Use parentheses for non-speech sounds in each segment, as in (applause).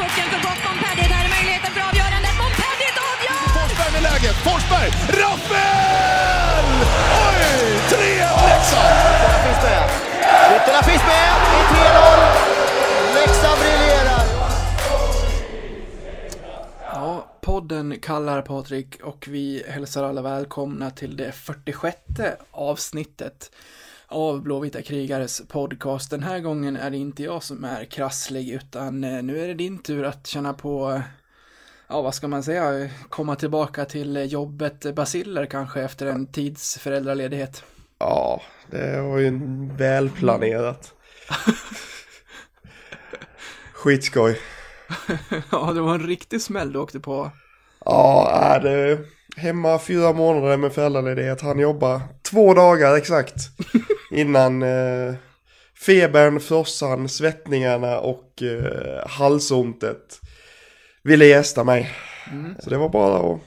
pucken för gott. Montpellier, där är möjligheten för avgörandet. Montpellier avgör! Forsberg med läget. Forsberg! Rappel! Oj! 3-1 Leksand! Ytterna finns med. Ytterna finns med. Det är 3-0. Leksand briljerar. Ja, podden kallar Patrik och vi hälsar alla välkomna till det 46 avsnittet av Blåvita krigares podcast. Den här gången är det inte jag som är krasslig utan eh, nu är det din tur att känna på, eh, ja vad ska man säga, komma tillbaka till jobbet Basiller kanske efter en tids föräldraledighet. Ja, det var ju välplanerat. (laughs) Skitskoj. ja, det var en riktig smäll du åkte på. Ja, är det hemma fyra månader med föräldraledighet. Han jobbar två dagar exakt innan eh, febern, frossan, svettningarna och eh, halsontet ville gästa mig. Så det var bara att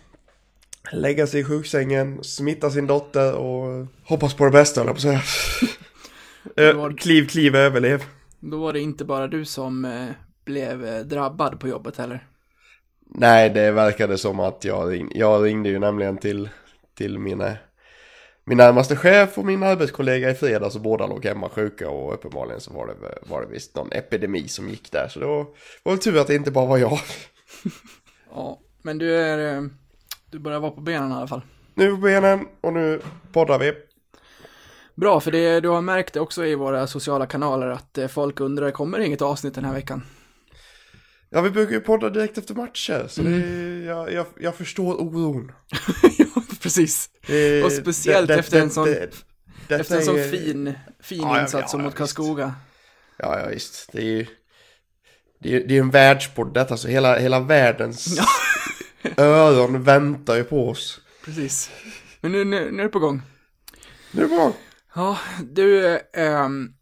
lägga sig i sjuksängen, smitta sin dotter och hoppas på det bästa, jag på säga. (laughs) Eh, var- kliv, kliv, överlev. Då var det inte bara du som eh, blev eh, drabbad på jobbet heller. Nej, det verkade som att jag ringde, jag ringde ju nämligen till, till mina, min närmaste chef och min arbetskollega i fredags och båda låg hemma sjuka och uppenbarligen så var det, var det visst någon epidemi som gick där. Så det var, väl tur att det inte bara var jag. (laughs) Ja, men du är, eh, du börjar vara på benen i alla fall. Nu på benen och nu poddar vi. Bra, för det, du har märkt det också i våra sociala kanaler att eh, folk undrar, kommer det inget avsnitt den här veckan? Ja, vi brukar ju podda direkt efter matcher så det, jag, jag, jag förstår oron. (laughs) (laughs) precis. Det- Och speciellt det- det- efter en sån- Efter en sån är- fin, fin Ja, insats ja, som ja, mot. Karlskoga. Ja, ja visst. Det är ju det är, det är en världspodd detta, så hela, hela världens (laughs) öron väntar ju på oss. Precis. Men nu, nu, nu är det på gång. Nu är det bra. Ja, du, ehm,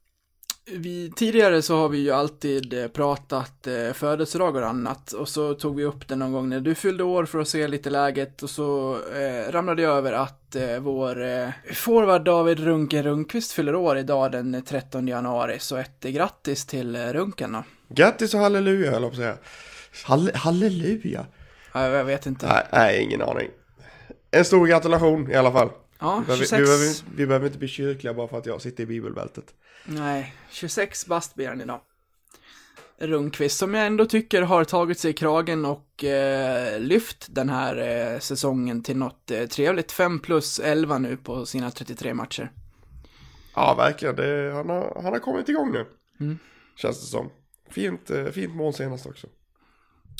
vi, tidigare så har vi ju alltid eh, pratat eh, födelsedagar och annat och så tog vi upp det någon gång när du fyllde år för att se lite läget och så eh, ramlade jag över att eh, vår eh, forward David Runken Rundqvist fyller år idag den 13 januari så ett eh, grattis till eh, Runken då. Grattis och halleluja, höll jag på att säga. Halle, halleluja? Ja, jag vet inte. Nej, nej, ingen aning. En stor gratulation i alla fall. Ja, Vi behöver, 26. vi, behöver, vi behöver inte bli kyrkliga bara för att jag sitter i bibelbältet. Nej, 26 bast blir han idag. Rundqvist, som jag ändå tycker har tagit sig i kragen och eh, lyft den här eh, säsongen till något eh, trevligt. 5 plus 11 nu på sina 33 matcher. Ja, verkligen. Det, han, har, han har kommit igång nu. Mm. Känns det som. Fint, eh, fint mål senast också.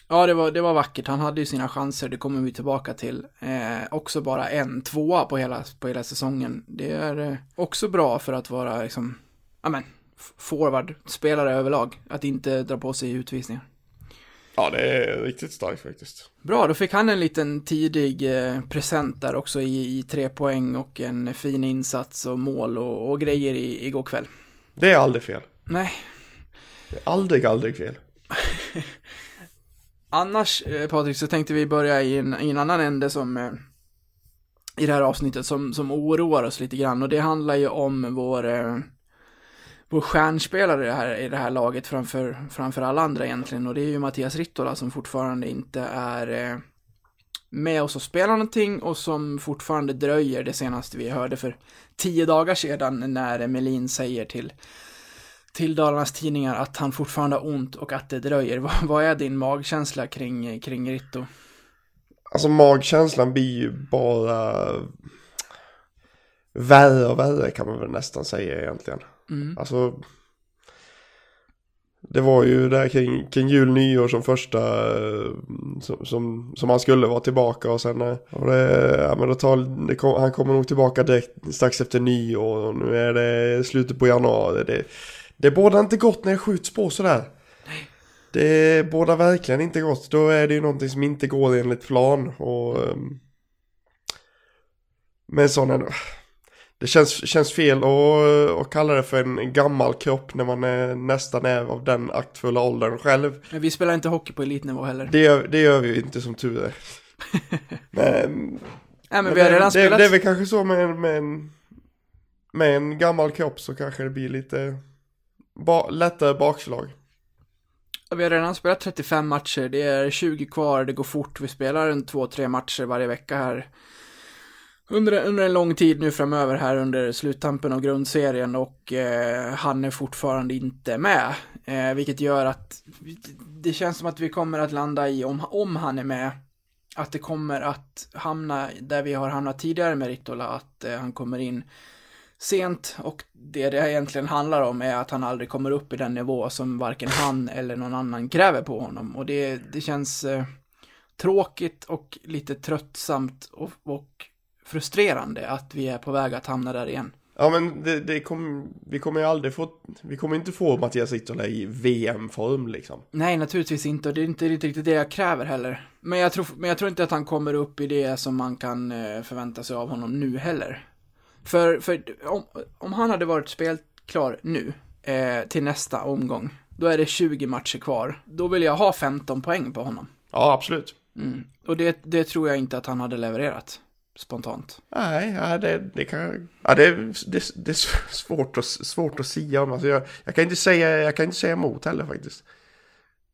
Ja, det var, det var vackert. Han hade ju sina chanser, det kommer vi tillbaka till. Eh, också bara en tvåa på hela, på hela säsongen. Det är eh, också bra för att vara liksom, ja men, forward, spelare överlag. Att inte dra på sig utvisningar. Ja, det är riktigt starkt faktiskt. Bra, då fick han en liten tidig eh, present där också i, i tre poäng och en fin insats och mål och, och grejer i, igår kväll. Det är aldrig fel. Nej, Det är aldrig, aldrig fel. (laughs) annars eh, Patrik så tänkte vi börja i en, i en annan ände som eh, i det här avsnittet som, som oroar oss lite grann. Och det handlar ju om vår eh, vår stjärnspelare i det här, i det här laget framför, framför alla andra egentligen. Och det är ju Mattias Rittola som fortfarande inte är eh, med oss och spelar någonting och som fortfarande dröjer det senaste vi hörde för tio dagar sedan när Melin säger till till Dalarnas tidningar att han fortfarande har ont och att det dröjer. (laughs) Vad, vad är din magkänsla kring, kring Ritto? Alltså magkänslan blir ju bara värre och värre kan man väl nästan säga egentligen. Mm. Alltså det var ju där kring, kring jul, nyår som första eh, som, som, som han skulle vara tillbaka och sen eh, och det, ja, men det tar, det kom, han kommer nog tillbaka direkt strax efter nyår och nu är det slutet på januari. Det, det båda inte gott när det skjuts på sådär. Det båda verkligen inte gott. Då är det ju någonting som inte går enligt plan och ehm, men ändå. Det känns, känns fel att, att kalla det för en gammal kropp när man är, nästan är av den aktfulla åldern själv. Men vi spelar inte hockey på elitnivå heller. Det gör, det gör vi ju inte som tur är. (laughs) Men, Nej, men vi har det, redan det, spelat. det är väl kanske så med, med, en, med en gammal kropp så kanske det blir lite ba, lättare bakslag. Vi har redan spelat 35 matcher, det är 20 kvar, det går fort. Vi spelar en 2-3 matcher varje vecka här. Under, under en lång tid nu framöver här under sluttampen av grundserien och eh, han är fortfarande inte med. Eh, vilket gör att det känns som att vi kommer att landa i, om, om han är med, att det kommer att hamna där vi har hamnat tidigare med Ritola, att eh, han kommer in sent och det det egentligen handlar om är att han aldrig kommer upp i den nivå som varken han eller någon annan kräver på honom och det, det känns eh, tråkigt och lite tröttsamt och, och frustrerande att vi är på väg att hamna där igen. Ja men det, det kom, vi kommer ju aldrig få, vi kommer inte få Mattias Ritola i VM-form liksom. Nej, naturligtvis inte och det är inte riktigt det jag kräver heller. Men jag tror, men jag tror inte att han kommer upp i det som man kan eh, förvänta sig av honom nu heller. För, för om, om han hade varit spelklar nu, eh, till nästa omgång, då är det 20 matcher kvar. Då vill jag ha 15 poäng på honom. Ja absolut. Mm. Och det, det tror jag inte att han hade levererat, spontant. Nej, ja, det, det kan ja, det, det, det är svårt att, svårt att sia om. Alltså jag, jag, kan inte säga, jag kan inte säga emot heller faktiskt.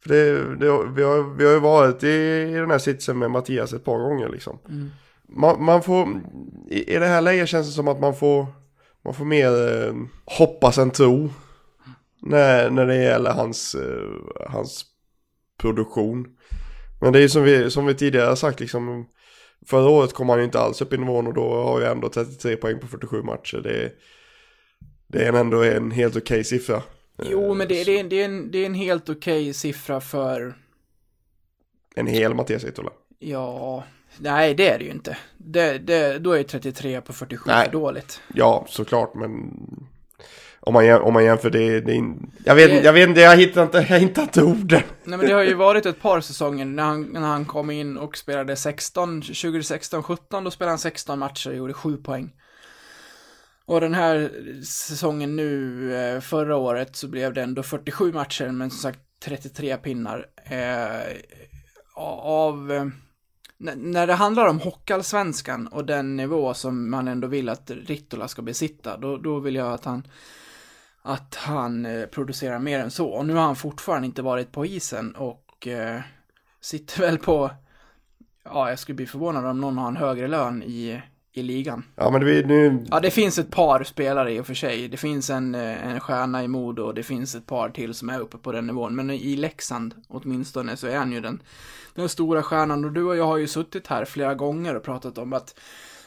För det, det, vi, har, vi har ju varit i, i den här sitsen med Mattias ett par gånger liksom. Mm. Man, man får, i, i det här läget känns det som att man får, man får mer eh, hoppas än tro. När, när det gäller hans, eh, hans produktion. Men det är ju som vi, som vi tidigare sagt liksom. Förra året kom han ju inte alls upp i nivån och då har jag ändå 33 poäng på 47 matcher. Det är, det är ändå en helt okej siffra. Jo, men det, det, är, det, är en, det är en helt okej siffra för, En hel Mattias Itola. ja, nej det är det ju inte. Det, det, då är 33 på 47 Nej. för dåligt. Ja, såklart, men om man, om man jämför det, det in... jag, vet, Det- jag vet inte, jag hittar inte, jag hittar inte orden. Nej men det har ju varit ett par säsonger när han, när han kom in och spelade 16, 2016-17, då spelade han 16 matcher och gjorde 7 poäng. Och den här säsongen nu, eh, förra året, så blev det ändå 47 matcher, men som sagt 33 pinnar. Eh, av, eh, när, det handlar om Hockeyallsvenskan och den nivå som man ändå vill att Rittola ska besitta, då, då vill jag att han att han eh, producerar mer än så. Och nu har han fortfarande inte varit på isen och eh, sitter väl på, ja, jag skulle bli förvånad om någon har en högre lön i, i ligan. Ja, men det nu... Ja, det finns ett par spelare i och för sig. Det finns en, eh, en stjärna i Modo och det finns ett par till som är uppe på den nivån. Men i Leksand åtminstone så är han ju den, den stora stjärnan. Och du och jag har ju suttit här flera gånger och pratat om att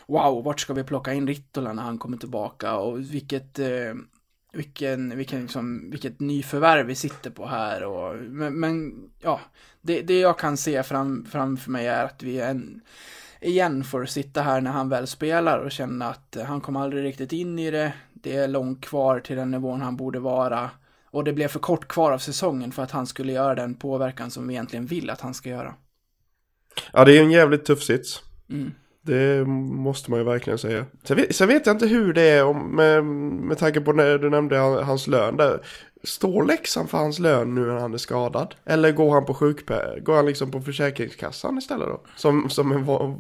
wow, vart ska vi plocka in Rittola när han kommer tillbaka och vilket eh, vilken, vilken liksom, vilket nyförvärv vi sitter på här och, men, men ja, det, det jag kan se fram, framför mig är att vi en, igen får sitta här när han väl spelar och känna att han kom aldrig riktigt in i det, det är långt kvar till den nivån han borde vara och det blev för kort kvar av säsongen för att han skulle göra den påverkan som vi egentligen vill att han ska göra. Ja, det är en jävligt tuff sits. Mm. Det måste man ju verkligen säga. Sen vet, sen vet jag inte hur det är om, med, med tanke på när du nämnde han- hans lön där. Står Leksand för hans lön nu när han är skadad? Eller går han på sjukpe- Går han liksom på Försäkringskassan istället då? Som, som en va-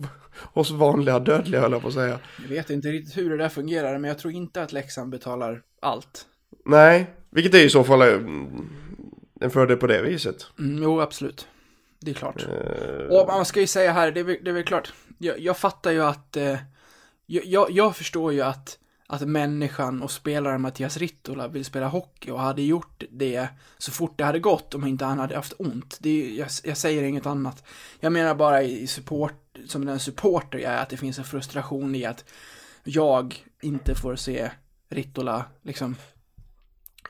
hos vanliga dödliga höll jag på att säga. Jag vet inte riktigt hur det där fungerar, men jag tror inte att Leksand betalar allt. Nej, vilket är i så fall en fördel på det viset. Mm, jo, absolut. Det är klart. Eh, Och man ska ju säga här, det är, det är väl klart, jag, jag fattar ju att, eh, jag, jag, förstår ju att, att människan och spelaren Mattias Rittola vill spela hockey och hade gjort det så fort det hade gått om inte han hade haft ont. Det är, jag, jag säger inget annat. Jag menar bara i support, som den supporter jag är, att det finns en frustration i att jag inte får se Rittola liksom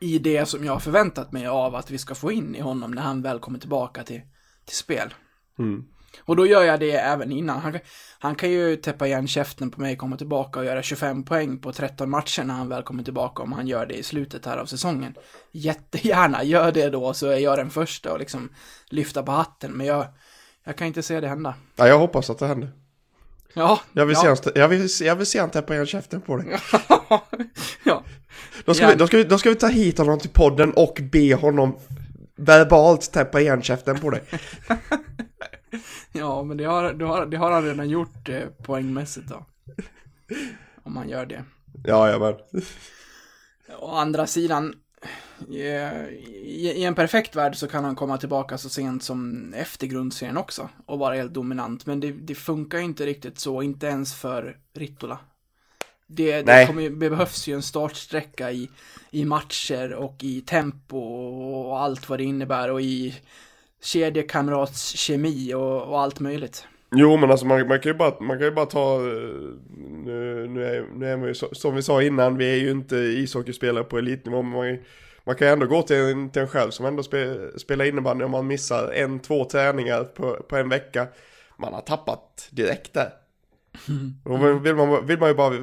i det som jag har förväntat mig av att vi ska få in i honom när han väl kommer tillbaka till, till spel. mm. Och då gör jag det även innan. Han, han kan ju täppa igen käften på mig, komma tillbaka och göra 25 poäng på 13 matcher när han väl kommer tillbaka om han gör det i slutet här av säsongen. Jättegärna, gör det då så är jag den första och liksom lyfta på hatten. Men jag, jag kan inte se det hända. Ja, jag hoppas att det händer. Ja, Jag vill, ja. se, han, jag vill, jag vill se han täppa igen käften på dig. (laughs) ja. Då ska, Ja. vi, då, ska vi, då ska vi ta hit honom till podden och be honom verbalt täppa igen käften på dig. (laughs) ja, men det har, det, har, det har han redan gjort eh, poängmässigt då. Om han gör det. Ja, ja men. Å andra sidan, I, I en perfekt värld så kan han komma tillbaka så sent som efter grundserien också och vara helt dominant, men det, det funkar ju inte riktigt så, inte ens för Rittola. Det, det, kommer, det behövs ju en startsträcka i, i matcher och i tempo och allt vad det innebär och i kedjekamratskemi och, och allt möjligt. Jo men alltså man, man, kan ju bara, man kan ju bara ta, eh, nu, nu, är, nu är man ju som vi sa innan, vi är ju inte ishockeyspelare på elitnivå men man, man kan ju ändå gå till en, till en själv som ändå spe, spelar innebandy om man missar en, två träningar på, på en vecka. Man har tappat direkt där. Då vill man, vill man ju bara,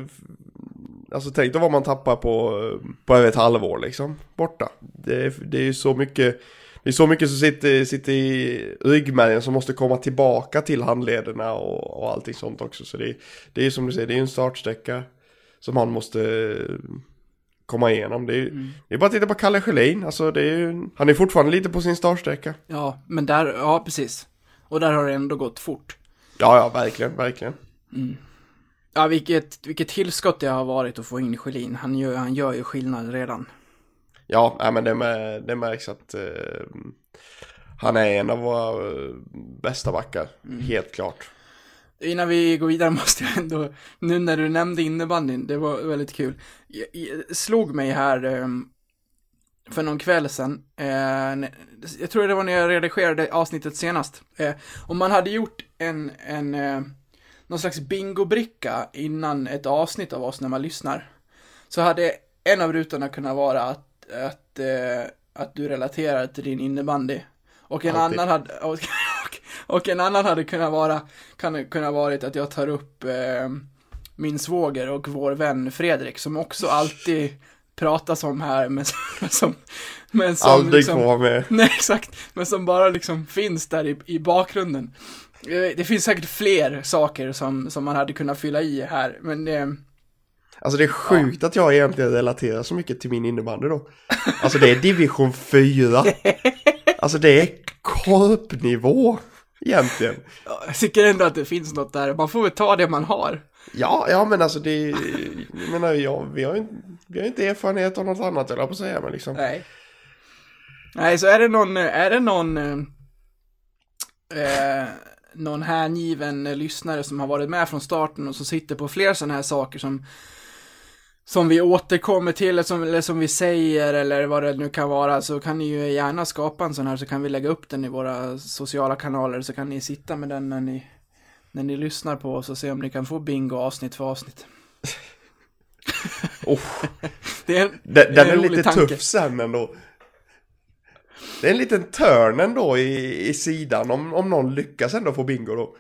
alltså tänk då vad man tappar på, på över ett halvår liksom, borta. Det, är- det är ju så mycket, det är så mycket som sitter, sitter i ryggmärgen som måste komma tillbaka till handlederna och, och allting sånt också. Så det, är- det är ju som du säger, det är en startsträcka som han måste komma igenom. Det är, ju- det är bara att titta på Kalle Schelin, alltså det är ju, han är fortfarande lite på sin startsträcka. Ja, men där, ja precis. Och där har det ändå gått fort. Ja, ja, verkligen, verkligen. Ja, vilket, vilket tillskott det har varit att få in Schelin. Han gör, han gör ju skillnad redan. Ja, men det, med, det märks att eh, han är en av våra eh, bästa backar, helt klart. Innan vi går vidare (laughs) måste jag ändå, nu när du nämnde innebandyn, det var väldigt kul. Jag, jag slog mig här ehm, för någon kväll sedan, eh, jag tror det var när jag redigerade avsnittet senast. Eh, om man hade gjort en, en någon slags bingobricka innan ett avsnitt av oss när man lyssnar, så hade en av rutorna kunnat vara att, att, eh, att du relaterar till din innebandy. Och en Alltid. annan hade, och, och, en annan hade kunnat vara, kan kunna varit att jag tar upp eh, min svåger och vår vän Fredrik som också alltid pratas om här men som, som, men som Aldrig liksom, får vara med. (laughs) Nej, exakt. Men som bara liksom finns där i, i bakgrunden. Eh, Det finns säkert fler saker som, som man hade kunnat fylla i här, men eh, Alltså det är sjukt att jag egentligen relaterar så mycket till min innebandy då. Alltså det är division 4. Alltså det är korpnivå egentligen. ja, jag tycker ändå att det finns något där. Man får väl ta det man har. Ja, ja men alltså det jag menar jag, vi har ju vi har inte erfarenhet av något annat eller på att säga men liksom. Nej. Nej, så är det någon, är det någon, eh, eh, någon hängiven lyssnare som har varit med från starten och som sitter på fler sådana här saker som, som vi återkommer till eller som, eller som vi säger eller vad det nu kan vara så kan ni ju gärna skapa en sån här så kan vi lägga upp den i våra sociala kanaler så kan ni sitta med den när ni, när ni lyssnar på oss och se om ni kan få bingo avsnitt för avsnitt. Oh, (laughs) Det är en, den, det är den en är lite tanke. tuff sen ändå. Det är en liten törn ändå i, i sidan om, om någon lyckas ändå få bingo då.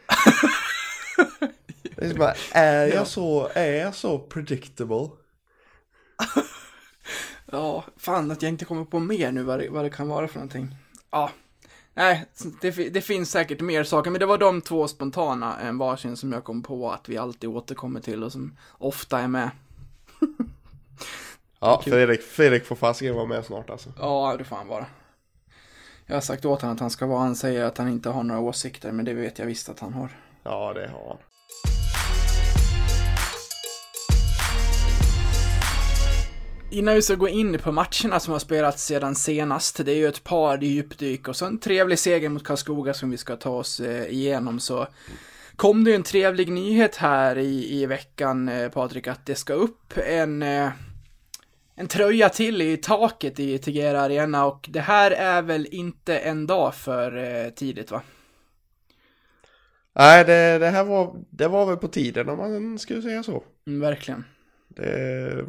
Det är, som bara, är, jag så, är jag så predictable? (laughs) Ja, fan att jag inte kommer på mer nu vad det, vad det kan vara för någonting. Ja, nej, det, det finns säkert mer saker, men det var de två spontana, en varsin som jag kom på att vi alltid återkommer till och som ofta är med. Ja, Fredrik, Fredrik får fasiken vara med snart alltså. Ja, det får han vara. Jag har sagt åt honom att han ska vara, han säger att han inte har några åsikter, men det vet jag visst att han har. Ja, det har han. Innan vi ska gå in på matcherna som har spelats sedan senast, det är ju ett par djupdyk och så en trevlig seger mot Karlskoga som vi ska ta oss eh, igenom så kom det ju en trevlig nyhet här i, i veckan eh, Patrik att det ska upp en, eh, en tröja till i taket i Tegera Arena och det här är väl inte en dag för eh, tidigt va? Nej, det, det här var, det var väl på tiden om man skulle säga så. Mm, verkligen. Det,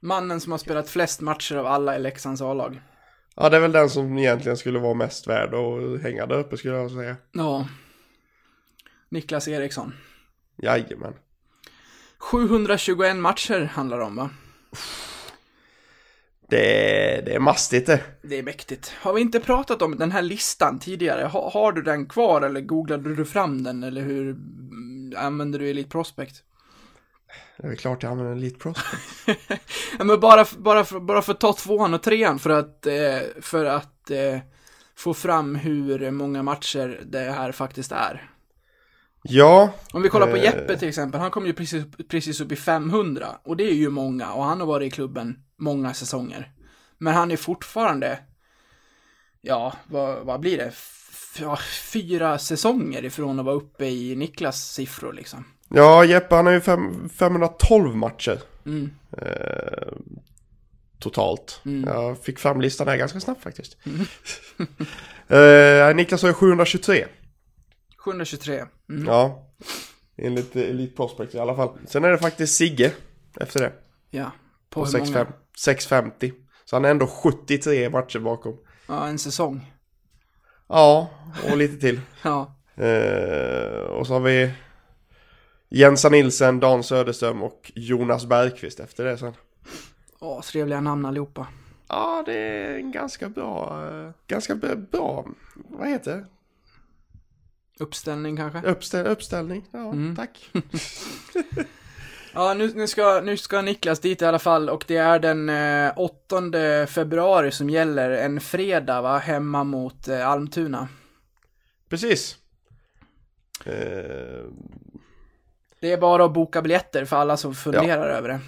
Mannen som har spelat flest matcher av alla i Leksands A-lag. ja, det är väl den som egentligen skulle vara mest värd att hänga där uppe skulle jag säga. Ja. Niklas Eriksson. Jajamän. 721 matcher handlar det om va? Det, det är mastigt det. Det är mäktigt. Har vi inte pratat om den här listan tidigare? Ha, har du den kvar eller googlade du fram den eller hur använder du Elite Prospect? Det är väl klart jag använder Elite Prospect. (laughs) Ja, men bara, bara, för, bara för att ta tvåan och trean för att, eh, för att eh, få fram hur många matcher det här faktiskt är. Ja, Om vi kollar på Eh. Jeppe till exempel, han kom ju precis, precis upp i 500 och det är ju många och han har varit i klubben många säsonger. Men han är fortfarande, ja, vad, vad blir det? F ja, fyra säsonger ifrån att vara uppe i Niklas siffror liksom. Ja, Jeppe han har ju fem, 512 matcher. Mm. Eh, totalt. Mm. Jag fick fram listan här ganska snabbt faktiskt. (laughs) eh, Niklas har ju 723. 723. Mm. Ja, enligt Elite Prospect i alla fall. Sen är det faktiskt Sigge efter det. Ja. På, På hur många? 6,5 650. Så han är ändå 73 matcher bakom. Ja, en säsong. Ja, och lite till. (laughs) Ja. Eh, och så har vi Jensa Nilsen, Dan Söderström och Jonas Bergqvist efter det sen. Åh, trevliga namn allihopa. Ja, det är en ganska bra, eh, ganska bra, vad heter det? Uppställning kanske? Uppställ, uppställning. Ja, Mm. tack. (laughs) Ja, nu, nu, ska, nu ska Niklas dit i alla fall och det är den eh, 8 februari som gäller. En fredag, va? Hemma mot eh, Almtuna. Precis. Eh, Det är bara att boka biljetter för alla som funderar över det.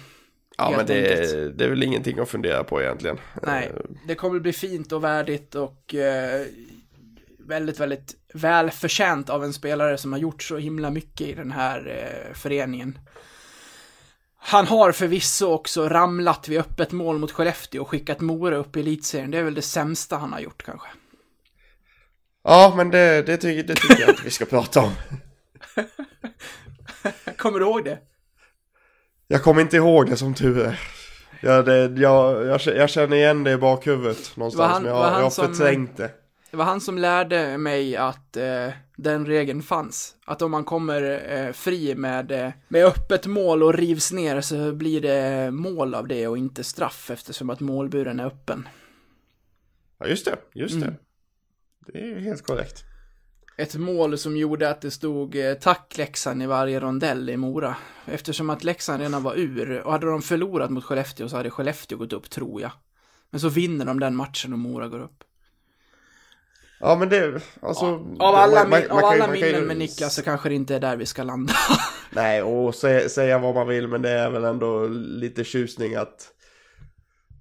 ja, men det, enkelt. det är väl ingenting att fundera på egentligen. Nej, Eh, det kommer bli fint och värdigt och eh, väldigt, väldigt välförtjänt av en spelare som har gjort så himla mycket i den här eh, föreningen. Han har förvisso också ramlat vid öppet mål mot Skellefteå och skickat Mora upp i elitserien. Det är väl det sämsta han har gjort kanske. Ja, men det, det, tycker, det tycker jag att vi ska prata om. (laughs) Kommer du ihåg det? Jag kommer inte ihåg det som tur är. Ja, det, jag, jag, jag känner igen det i bakhuvudet någonstans, han- men jag, jag har förträngt det. Det var han som lärde mig att eh, den regeln fanns. Att om man kommer eh, fri med, eh, med öppet mål och rivs ner så blir det mål av det och inte straff eftersom att målburen är öppen. Ja, just det, just Mm. det. Det är helt korrekt. Ett mål som gjorde att det stod eh, tack Leksand i varje rondell i Mora. Eftersom att Leksand redan var ur och hade de förlorat mot Skellefteå så hade Skellefteå gått upp tror jag. Men så vinner de den matchen och Mora går upp. Ja, men det, alltså... Av alla, man- man- av alla man kan ju- minnen med Niklas så kanske det inte är där vi ska landa. (laughs) Nej, och säga, säga vad man vill, men det är väl ändå lite tjusning att...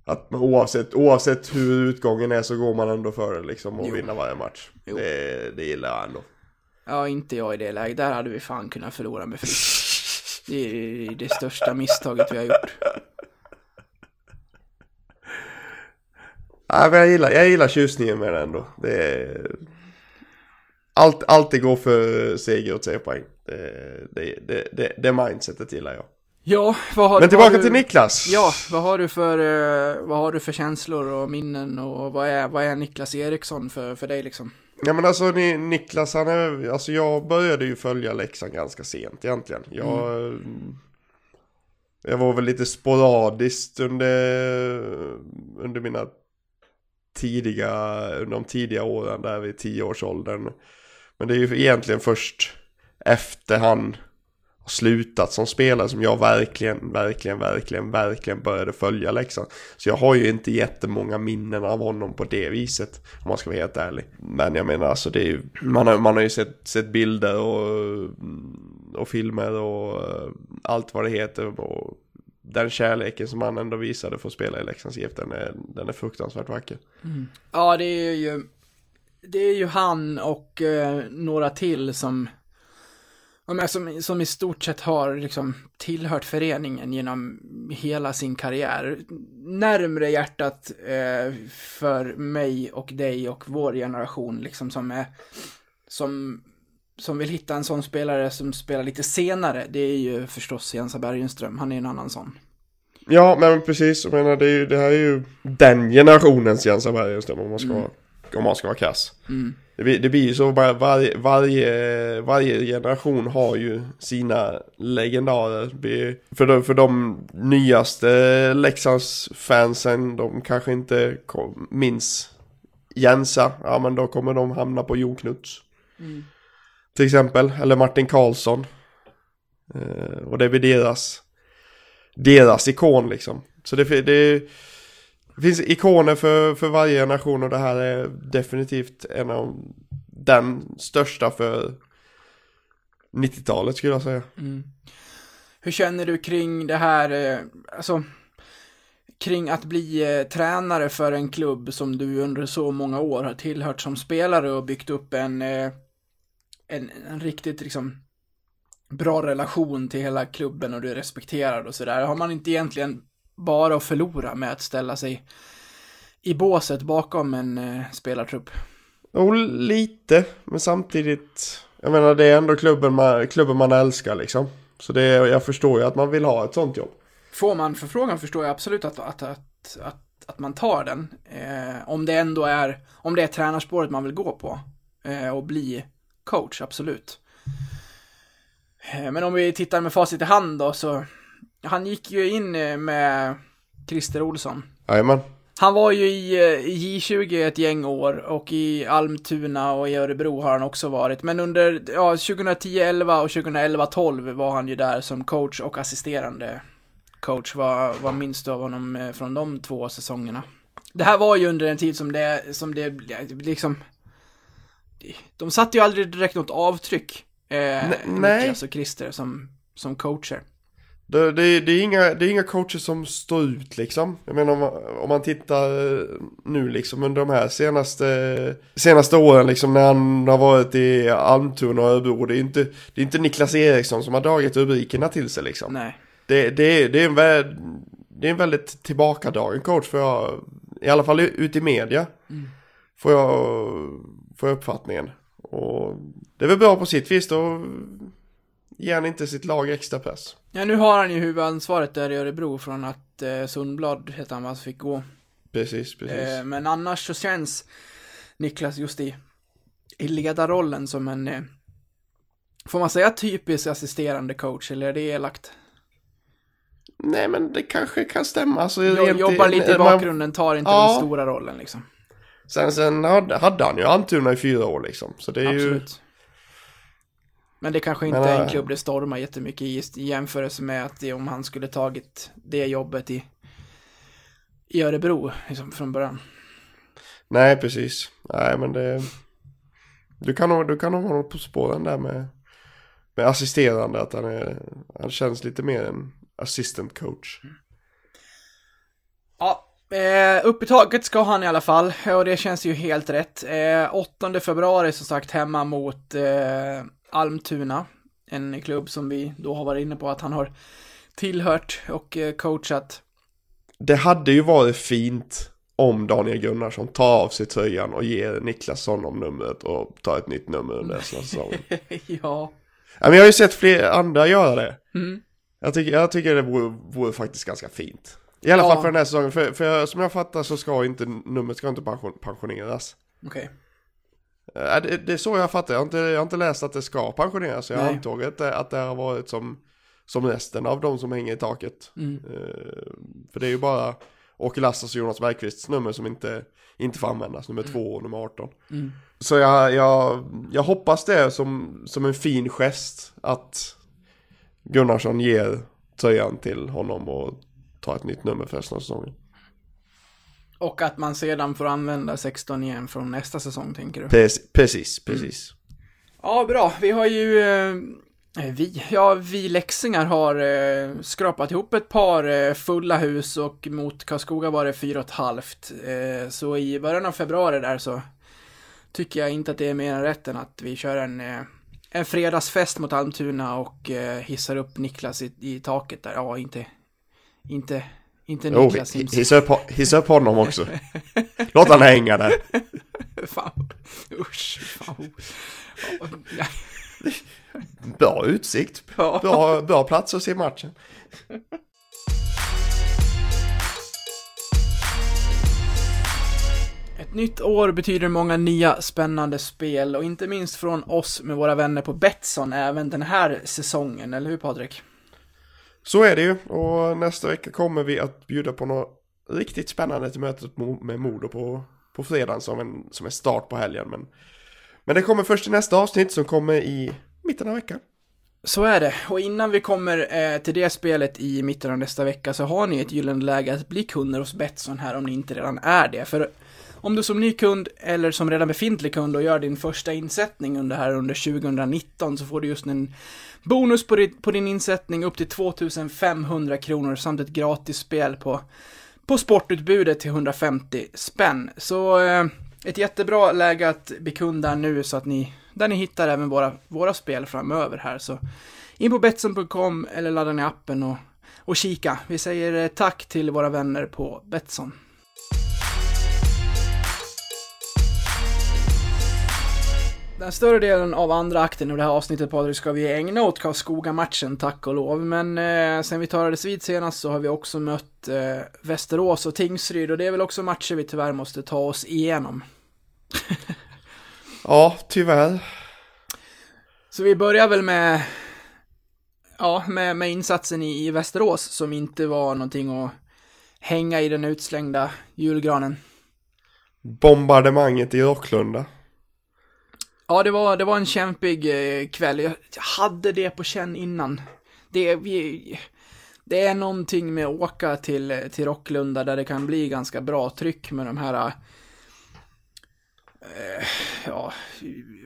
Att man oavsett, oavsett hur utgången är så går man ändå för det liksom och Jo. vinner varje match. Jo. Det, det gillar jag ändå. Ja, inte jag i det läget. Där hade vi fan kunnat förlora med flit. Det är det största misstaget vi har gjort. Ja, men jag gillar, jag gillar tjusningen med det ändå. Det är... Allt, alltid gå för seger och tre poäng. Det, det, det, det, det mindsetet gillar jag. Ja, vad har Men vad tillbaka har du, till Niklas. Ja, vad har du för, eh, vad har du för känslor och minnen och vad är, vad är Niklas Eriksson för, för dig liksom? Ja men alltså ni, Niklas han är, alltså jag började ju följa Leksand ganska sent egentligen. Jag, jag var väl lite sporadiskt under, under mina tidiga, under de tidiga åren där vid tioårsåldern. Men det är ju egentligen först efter han har slutat som spelare som jag verkligen, verkligen, verkligen, verkligen började följa Leksand. Så jag har ju inte jättemånga minnen av honom på det viset, om man ska vara helt ärlig. Men jag menar alltså det är ju, man har, man har ju sett, sett bilder och, och filmer och eh, allt vad det heter. Och den kärleken som han ändå visade för att spela i Leksands IF, den är, den är fruktansvärt vacker. Ja, det är ju, det är ju han och eh, några till som, som, som i stort sett har liksom tillhört föreningen genom hela sin karriär. Närmre hjärtat eh, för mig och dig och vår generation liksom som är, som, som vill hitta en sån spelare som spelar lite senare. Det är ju förstås Jensa Bergenström, han är en annan sån. Ja, men precis. Jag menar, det, är ju, det här är ju den generationens Jens Bergenström om man ska, vara, om man ska vara kass. Mm. Det, blir- det blir ju så, bara varje, varje, varje generation har ju sina legendarer. För de, för de nyaste Leksands-fansen, de kanske inte kom, minns Jensa. Ja, men då kommer de hamna på Jon Knuts. Till exempel, eller Martin Karlsson. Eh, och det blir deras, deras ikon liksom. Så det, det, det finns ikoner för, för varje generation och det här är definitivt en av den största för 90-talet skulle jag säga. Mm. Hur känner du kring det här, eh, alltså, kring att bli eh, tränare för en klubb som du under så många år har tillhört som spelare och byggt upp en, eh, en, en riktigt liksom bra relation till hela klubben och du är respekterad och sådär. Har man inte egentligen bara att förlora med att ställa sig i båset bakom en eh, spelartrupp? Jo, lite, men samtidigt, jag menar det är ändå klubben man, klubben man älskar liksom. Så det, jag förstår ju att man vill ha ett sånt jobb. Får man förfrågan förstår jag absolut att, att, att, att, att man tar den. Eh, om det ändå är, om det är tränarspåret man vill gå på eh, och bli coach, absolut. Eh, men om vi tittar med facit i hand då så, han gick ju in eh, med Christer Olsson. Jajamän. Han var ju i eh, i J20 ett gäng år och i Almtuna och i Örebro har han också varit. Men under ja, 2010-11 och 2011-12 var han ju där som coach och assisterande coach. Vad, vad minns du av honom från de två säsongerna? Det här var ju under en tid som det, som det liksom... De satte ju aldrig direkt något avtryck. Eh, nej. Niklas och Christer som, som coacher. Det, det, det, är inga, det är inga coacher som står ut liksom. Jag menar om om man tittar eh, nu liksom under de här senaste, senaste åren liksom när han har varit i Almtuna och Örebro. Det är inte, det är inte Niklas Eriksson som har dragit rubrikerna till sig liksom. Nej. Det, det, det, är en det är en väldigt tillbakadragen coach för jag, i alla fall ut i media. Får jag, får jag uppfattningen. Och det är väl bra på sitt vis då ger han inte sitt lag extra press. Ja, nu har han ju huvudansvaret där i Örebro från att eh, Sundblad, heter han va, fick gå. Precis, precis. Eh, men annars så känns Niklas just i, i ledarrollen som en, eh, får man säga typisk assisterande coach, eller är det elakt? Nej men det kanske kan stämma. Alltså, rent jobbar lite i man- bakgrunden, tar inte Ja. den stora rollen liksom. Sen, sen hade, hade han ju Almtuna i fyra år liksom. Så det är ju... Men det kanske inte är en äh, klubb det stormar jättemycket i, i jämförelse med att det, om han skulle tagit det jobbet i, i Örebro, liksom från början. Nej precis. Nej men det... Du kan nog, du kan nog vara på spåren där med, med assisterande. Att han, är, han känns lite mer en assistant coach. Ja, eh, upp i taget ska han i alla fall, och det känns ju helt rätt. Eh, 8 februari som sagt hemma mot eh, Almtuna, en klubb som vi då har varit inne på att han har tillhört och eh, coachat. Det hade ju varit fint om Daniel Gunnarsson tar av sig tröjan och ger Niklas honom numret och tar ett nytt nummer under resten av säsongen. (laughs) ja. Ja, men jag har ju sett fler andra göra det. Mm. Jag tycker, jag tycker det vore, vore faktiskt ganska fint. I alla Ja. fall för den här säsongen. För, för som jag fattar så ska inte numret ska inte pension, pensioneras. Okej. Eh, Det, det är så jag fattar. Jag har inte, jag har inte läst att det ska pensioneras. Jag Nej. antog att det, har varit som, som resten av de som hänger i taket. Mm. Eh, för det är ju bara Åke Lassas och Jonas Bergqvists nummer som inte, inte får användas. Nummer två och nummer 18. Mm. Så jag, jag, jag hoppas det som, som en fin gest att Gunnarsson ger tröjan till honom och tar ett nytt nummer för resten av säsongen. Och att man sedan får använda 16 igen från nästa säsong, tänker du? Precis, precis. precis. Ja, bra. Vi har ju... Eh, vi? Ja, vi läxingar har eh, skrapat ihop ett par eh, fulla hus och mot Karlskoga var det fyra och ett halvt. Eh, så i början av februari där så tycker jag inte att det är mer än rätt än att vi kör en, eh, en fredagsfest mot Almtuna och eh, hissar upp Niklas i, i taket där. Ja, inte... Inte... Inte Niklas Simpson. hissa upp, hissa upp honom också. Låt han hänga där. (laughs) Fan. Usch. Fan. Ja. Bra utsikt. Bra, bra plats att se matchen. Ett nytt år betyder många nya spännande spel och inte minst från oss med våra vänner på Betsson även den här säsongen, eller hur Patrik? Så är det ju. Och nästa vecka kommer vi att bjuda på något riktigt spännande till mötet med Modo på, på fredagen som en, som en start på helgen. Men, men det kommer först i nästa avsnitt som kommer i mitten av veckan. Så är det, och innan vi kommer eh, till det spelet i mitten av nästa vecka så har ni ett gyllene läge att bli kunder hos Betsson här om ni inte redan är det. För om du som ny kund eller som redan befintlig kund och gör din första insättning under här under 2019 så får du just en bonus på din, på din insättning upp till 2500 kronor samt ett gratis spel på på sportutbudet till 150 spänn. Så eh, ett jättebra läge att bli kund där nu så att ni, där ni hittar även våra, våra spel framöver här. Så in på Betsson.com eller ladda ner appen och, och kika. Vi säger eh, tack till våra vänner på Betsson. Den större delen av andra akten i det här avsnittet Patrik ska vi ägna åt Karlskoga-matchen, tack och lov. Men eh, sen vi talades vid senast så har vi också mött eh, Västerås och Tingsryd och det är väl också matcher vi tyvärr måste ta oss igenom. (laughs) Ja, tyvärr. Så vi börjar väl med, ja, med, med insatsen i, i Västerås som inte var någonting att hänga i den utslängda julgranen. Bombardemanget i Rocklunda. Ja, det var, det var en kämpig eh, kväll. Jag hade det på känn innan. Det, vi, det är någonting med att åka till, till Rocklunda där det kan bli ganska bra tryck med de här eh, ja,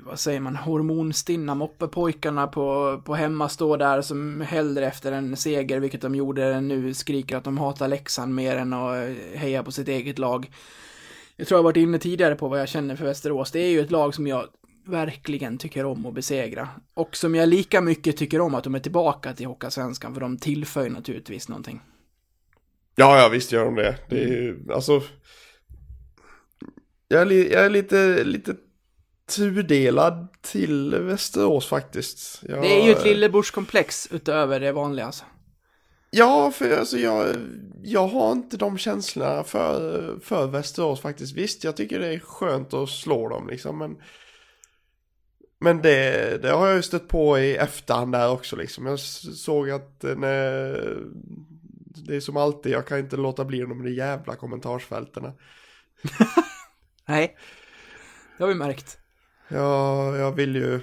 vad säger man, hormonstinna moppepojkarna på, på hemmastå där som hellre efter en seger, vilket de gjorde nu, skriker att de hatar Leksand mer än att eh, heja på sitt eget lag. Jag tror jag varit inne tidigare på vad jag känner för Västerås. Det är ju ett lag som jag verkligen tycker om att besegra. Och som jag lika mycket tycker om att de är tillbaka till Hockeyallsvenskan, för de tillför naturligtvis någonting. Ja, ja, visst gör de det. Det är ju, alltså... Jag är, jag är lite, lite tudelad till Västerås faktiskt. Jag, Det är ju ett lillebrorskomplex utöver det vanliga alltså. Ja, för alltså jag, jag har inte de känslorna för, för Västerås faktiskt. Visst, jag tycker det är skönt att slå dem liksom, men... Men det, det har jag ju stött på i efterhand där också liksom. Jag såg att eh, när, det är som alltid, jag kan inte låta bli de där jävla kommentarsfältena. (laughs) Nej. Det har vi märkt. Ja, jag vill ju...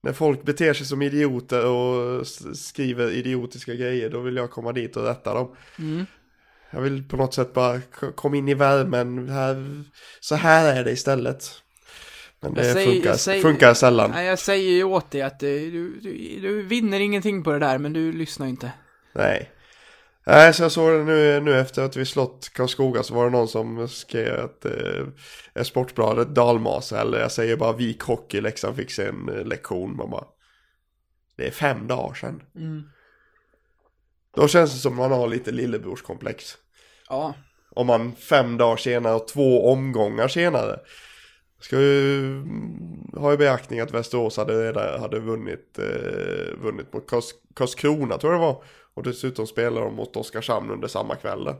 När folk beter sig som idioter och skriver idiotiska grejer, då vill jag komma dit och rätta dem. Mm. Jag vill på något sätt bara komma in i värmen. Här, så här är det istället. Men det säger- funkar, säger- funkar sällan. Nej, jag säger ju åt dig att eh, du, du, du vinner ingenting på det där, men du lyssnar inte. Nej. Nej, så jag såg det nu, nu efter att vi slått Karlskoga så var det någon som skrev att eh, är Sportbladet dalmas eller jag säger bara Vik Hockey, Leksand fick sig en eh, lektion. Man bara, det är fem dagar sedan. Mm. Då känns det som man har lite lillebrorskomplex. Ja. Om man fem dagar senare och två omgångar senare. Ska ju mm, ha i beaktning att Västerås hade, hade vunnit, eh, vunnit mot Karls, Karlskrona tror jag det var. Och dessutom spelar de mot Oskarshamn under samma kväll. där.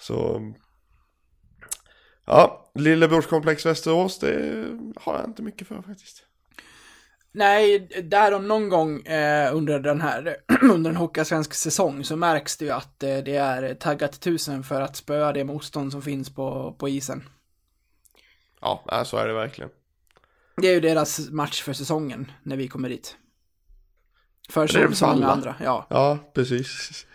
Så... Ja, lillebrorskomplex Västerås, det har jag inte mycket för faktiskt. Nej, där om någon gång eh, under den här, (clears throat) under en Hockeyallsvensk säsong så märks det ju att eh, det är taggat tusen för att spöa det motstånd som finns på, på isen. Ja, nej, så är det verkligen. Det är ju deras match för säsongen, när vi kommer dit. För det är många alla. andra, ja. Ja, precis.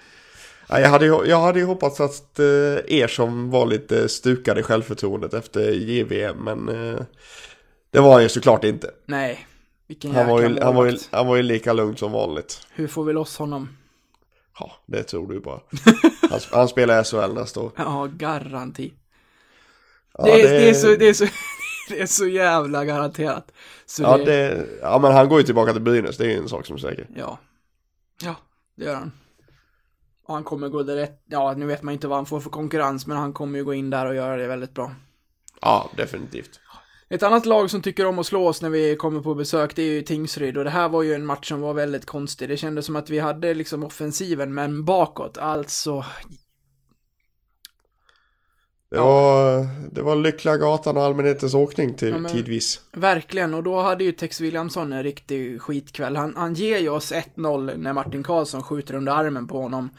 Ja, jag, hade, jag hade ju hoppats att eh, er som var lite stukade i självförtroendet efter JVM, men eh, det var han ju såklart inte. Nej, vilken Han var, ju, han, var ju, han var ju lika lugn som vanligt. Hur får vi loss honom? Ja, det tror du bara. (laughs) Han, han spelar SHL nästa år. Ja, garanti. Ja, det, är, det, är så, det, är så, (laughs) det är så jävla garanterat. Så Ja, det, det, ja, men han går ju tillbaka till Brynäs, det är ju en sak som är säker. Ja. Ja, det gör han. Och han kommer gå direkt, ja nu vet man inte vad han får för konkurrens, men han kommer ju gå in där och göra det väldigt bra. Ja, definitivt. Ett annat lag som tycker om att slå oss när vi kommer på besök, det är ju Tingsryd. Och det här var ju en match som var väldigt konstig. Det kändes som att vi hade liksom offensiven, men bakåt. Alltså, Det, Ja. var, det var Lyckliga Gatan och allmänhetens åkning till Ja, men- tidvis. verkligen. Och då hade ju Tex Williamson en riktig skitkväll. Han, han ger ju oss 1-0 när Martin Karlsson skjuter under armen på honom.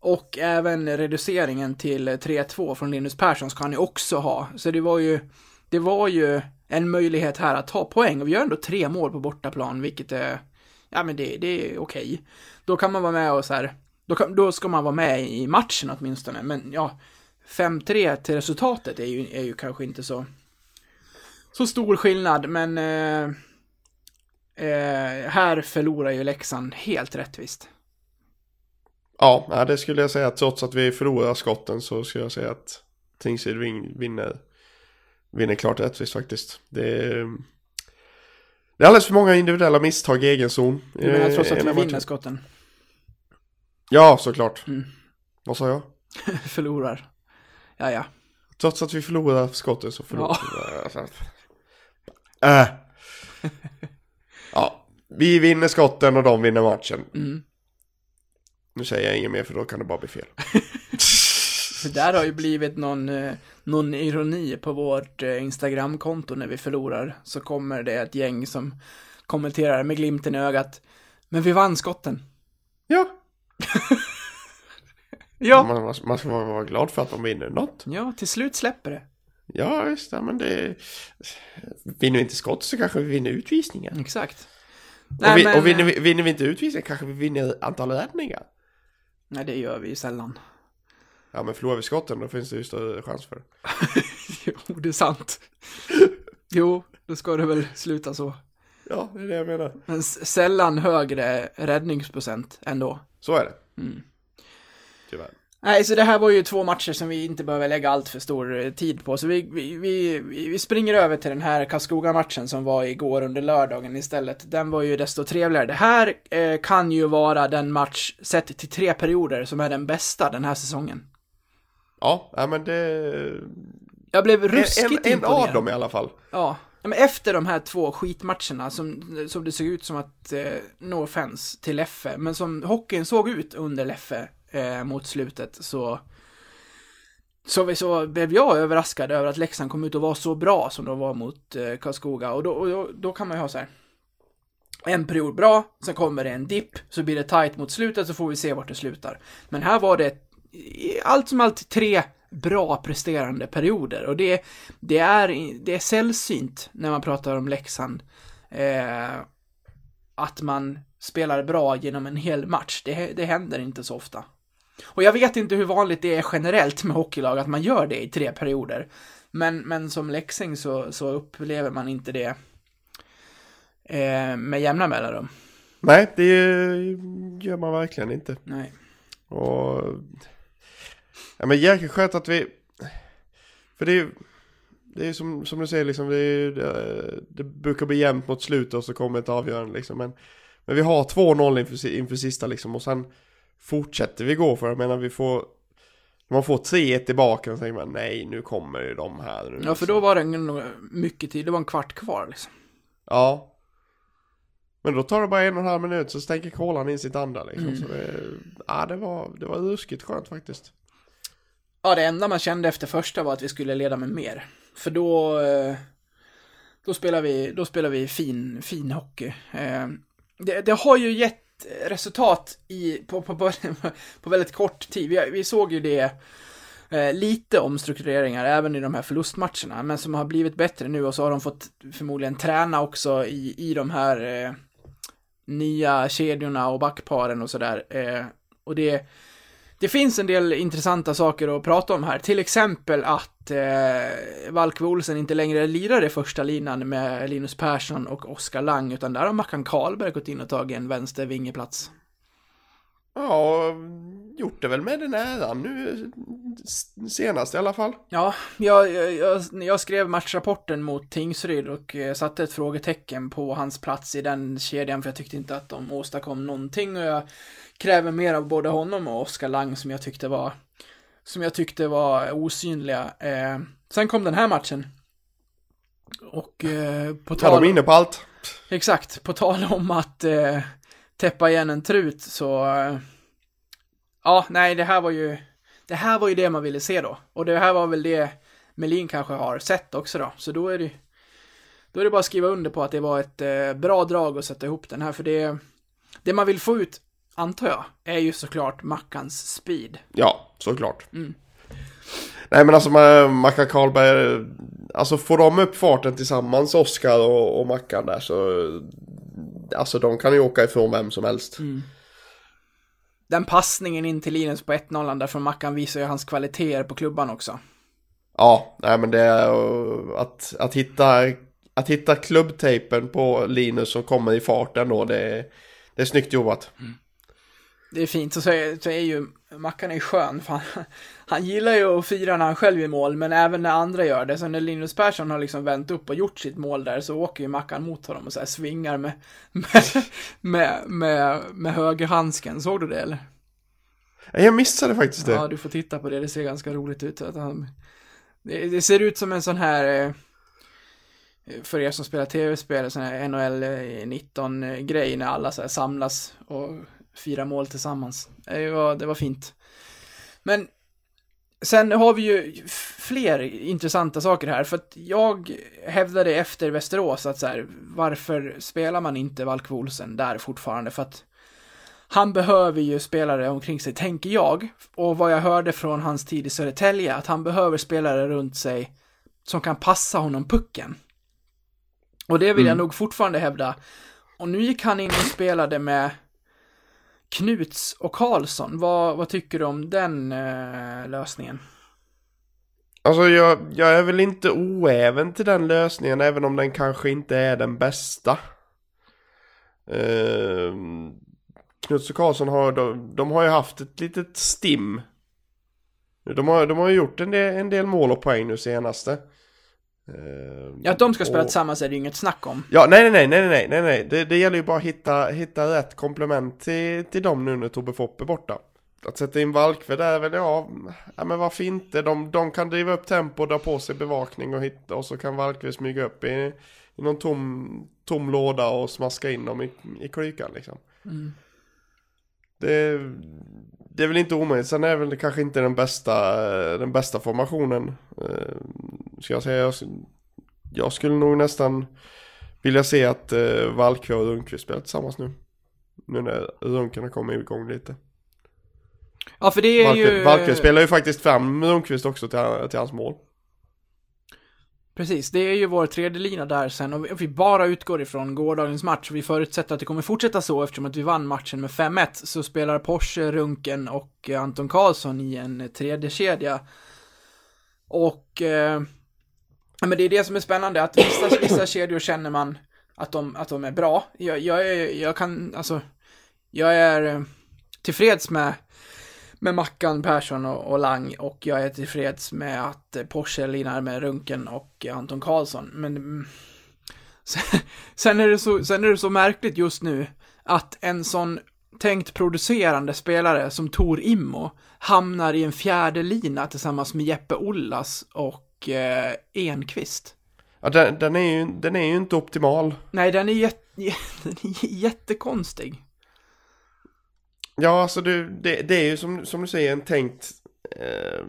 Och även reduceringen till 3-2 från Linus Persson ska han ju också ha. Så det var ju, det var ju en möjlighet här att ta poäng. Och vi gör ändå tre mål på bortaplan, vilket är, ja men det, det är okej. Då kan man vara med och så här, då, kan, då ska man vara med i matchen åtminstone. Men ja, 5-3 till resultatet är ju, är ju kanske inte så, så stor skillnad, men eh, eh, här förlorar ju Leksand helt rättvist. Ja, det skulle jag säga. Trots att vi förlorar skotten så skulle jag säga att Tingsryd vin- vinner, vinner klart rättvist faktiskt. Det är, det är alldeles för många individuella misstag i egen zon. Du menar eh, trots att vi vinner skotten? Ja, såklart. Mm. Vad sa jag? (laughs) Förlorar. Ja, ja. Trots att vi förlorar skotten så förlorar Ja. vi. Äh. (laughs) Ja, vi vinner skotten och de vinner matchen. Mm. Nu säger jag inget mer för då kan det bara bli fel. (laughs) (laughs) Det där har ju blivit någon, eh, någon ironi på vårt eh, Instagramkonto när vi förlorar. Så kommer det ett gäng som kommenterar med glimten i ögat. Men vi vann skotten. Ja, Ja. man, man ska vara glad för att de vinner något. Ja, till slut släpper det. Ja, visst, ja, men det... Vinner vi inte skott så kanske vi vinner utvisningen. Exakt. och vi, men- och vinner, vi, vinner vi inte utvisningen kanske vi vinner antal räddningar. Nej, det gör vi ju sällan. Ja, men förlorar vi skotten då finns det ju större chans för det. (laughs) jo, det är sant. jo, då ska det väl sluta så. Ja, det är det jag menar. Men sällan högre räddningsprocent ändå. Så är det. Mm. Tyvärr. Nej, så det här var ju två matcher som vi inte behöver lägga allt för stor eh, tid på. Så vi, vi, vi, vi springer över till den här Karlskoga-matchen som var igår under lördagen istället. Den var ju desto trevligare. Det här eh, kan ju vara den match, sett till tre perioder, som är den bästa den här säsongen. Ja, ja men det... Jag blev En, ruskigt en, en imponerad. av dem i alla fall. Ja, Men efter de här två skitmatcherna som, som det såg ut som att, eh, no offense till Leffe, men som hockeyn såg ut under Leffe eh, mot slutet så så, vi, så blev jag överraskad över att Leksand kom ut och var så bra som de var mot eh, Karlskoga och, då, och då, då kan man ju ha så här. En period bra, sen kommer det en dipp, så blir det tight mot slutet så får vi se vart det slutar. Men här var det allt som allt tre bra presterande perioder och det, det, är, det är sällsynt när man pratar om Leksand. Eh, att man spelar bra genom en hel match. Det, det händer inte så ofta. Och jag vet inte hur vanligt det är generellt med hockeylag att man gör det i tre perioder. Men, men som Leksing så, så upplever man inte det eh, med jämna mellanrum. Nej, det gör man verkligen inte. Nej. Och... Ja men jäkligt skönt att vi... För det är ju... Det är som, som du säger liksom, det, är, det, det brukar bli jämnt mot slutet och så kommer ett avgörande liksom. Men, men vi har 2-0 inför, inför sista liksom och sen fortsätter vi gå för det. Jag menar vi får... Man får 3-1 tillbaka och så tänker man nej nu kommer ju de här. Nu, Ja, för då var det mycket tid. Det var en kvart kvar liksom. Ja. Men då tar det bara en och en halv minut så stänker kolan in sitt andra liksom. Mm. Så det, ja, det var, det var ruskigt skönt faktiskt. Ja, det enda man kände efter första var att vi skulle leda med mer. För då, eh, då spelar vi, då spelar vi fin, fin hockey. Eh, Det, det har ju gett resultat i, på, på, på, (laughs) på väldigt kort tid. Vi, vi såg ju det eh, lite omstruktureringar även i de här förlustmatcherna, men som har blivit bättre nu och så har de fått förmodligen träna också i, i de här eh, nya kedjorna och backparen och sådär. Eh, och det, det finns en del intressanta saker att prata om här, till exempel att eh, Valkve Olsen inte längre lirar i första linan med Linus Persson och Oskar Lang, utan där har Mackan Karlberg gått in och tagit en vänster vingeplats. Ja, gjort det väl med den äran nu senast i alla fall. Ja, jag, jag, jag, jag skrev matchrapporten mot Tingsryd och eh, satte ett frågetecken på hans plats i den kedjan för jag tyckte inte att de åstadkom någonting och jag kräver mer av både honom och Oskar Lang som jag tyckte var som jag tyckte var osynliga. Eh, sen kom den här matchen. Och eh, på Ja, tal de är inne på allt. Exakt, på tal om att eh, täppa igen en trut så... Eh, ja, nej, det här var ju... Det här var ju det man ville se då. Och det här var väl det Melin kanske har sett också då. Så då är det Då är det bara att skriva under på att det var ett eh, bra drag att sätta ihop den här, för det... Det man vill få ut, antar jag, är ju såklart Mackans speed. Ja, såklart. Mm. Nej men alltså Ma- Mackan Karlberg, alltså får de upp farten tillsammans, Oskar och, och Mackan där så... Alltså de kan ju åka ifrån vem som helst. Mm. Den passningen in till Linus på 1-0 där från Mackan visar ju hans kvaliteter på klubban också. Ja, nej men det är att, att hitta, att hitta klubbtejpen på Linus som kommer i farten då, det, det är snyggt jobbat. Det är fint. Och så är, så är ju Mackan är skön, för han, han gillar ju att fira när han själv gör mål, men även när andra gör det. Så när Linus Persson har liksom vänt upp och gjort sitt mål där, så åker ju Mackan mot honom och så här svingar med, med, med, med, med högerhandsken. Såg du det eller? Jag missade faktiskt det. Ja, du får titta på det, det ser ganska roligt ut. Att han, det, det ser ut som en sån här, eh, för er som spelar tv-spel, sån här NHL 19-grej när alla så samlas och firar mål tillsammans. Det var, det var fint. Men sen har vi ju fler intressanta saker här, för att jag hävdade efter Västerås att så här, varför spelar man inte Valkve Olsen där fortfarande? För att han behöver ju spelare omkring sig, tänker jag. Och vad jag hörde från hans tid i Södertälje, att han behöver spelare runt sig som kan passa honom pucken. Och det vill jag nog fortfarande hävda. Och nu gick han in och spelade med Knuts och Karlsson. Vad, vad tycker du om den eh, lösningen? Alltså jag, jag är väl inte oäven till den lösningen även om den kanske inte är den bästa. Eh, Knuts och Karlsson har, de, de har ju haft ett litet stim. De har, de har ju gjort en del, en del mål och poäng nu senaste. Uh, Ja, att de ska spela och- tillsammans är det ju inget snack om. Ja, nej, nej, nej, nej, nej, nej, det, det gäller ju bara att hitta, hitta rätt komplement till, till dem nu när Tobbe Fopp är borta. Att sätta in Valkve där är väl, ja, ja men varför inte? De, de kan driva upp tempo, dra på sig bevakning och hitta, och så kan Valkve smyga upp i, i någon tom, tom låda och smaska in dem i, i klykan liksom. Mm. Det, det är väl inte omöjligt, sen är det väl kanske inte den bästa, den bästa formationen. Eh, Ska jag säga, jag, jag skulle nog nästan vilja se att eh, Valkve och Rundqvist spelar tillsammans nu. Nu när Runken har kommit igång lite. Ja, för det är Valkve, ju... Valkve spelar ju faktiskt fram Rundqvist också till, till hans mål. Precis, det är ju vår tredje lina där sen och vi- bara utgår ifrån gårdagens match och vi förutsätter att det kommer fortsätta så eftersom att vi vann matchen med 5-1 så spelar Porsche, Runken och Anton Karlsson i en tredje kedja. Och eh, men det är det som är spännande att vissa, vissa kedjor känner man att de, att de är bra. Jag, jag, är, jag kan, alltså, jag är eh, tillfreds med med Mackan, Persson och, och Lang och jag är tillfreds med att Porsche linar med Runken och Anton Karlsson. Men mm, sen, sen, är det så, sen är det så märkligt just nu att en sån tänkt producerande spelare som Tor Immo hamnar i en fjärde lina tillsammans med Jeppe Ollas och eh, Enqvist. Ja, den, den, är ju, den är ju inte optimal. Nej, den är, jätte, (laughs) den är jättekonstig. Ja, alltså det, det, det är ju som, som du säger en tänkt, eh,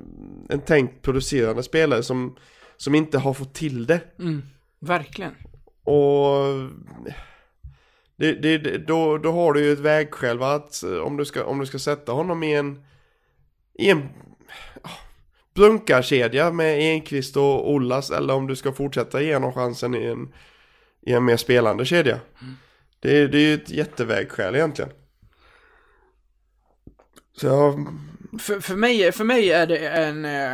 en tänkt producerande spelare som, som inte har fått till det. Mm, verkligen. Och det, det, då, då har du ju ett vägskäl att eh, om du ska, om du ska sätta honom i en, i en ah, brunkarkedja med Enqvist och Ollas eller om du ska fortsätta ge honom chansen i en, i en mer spelande kedja. Det, det är ju ett jättevägskäl egentligen. Så jag, För, för, mig, för mig är det en, eh,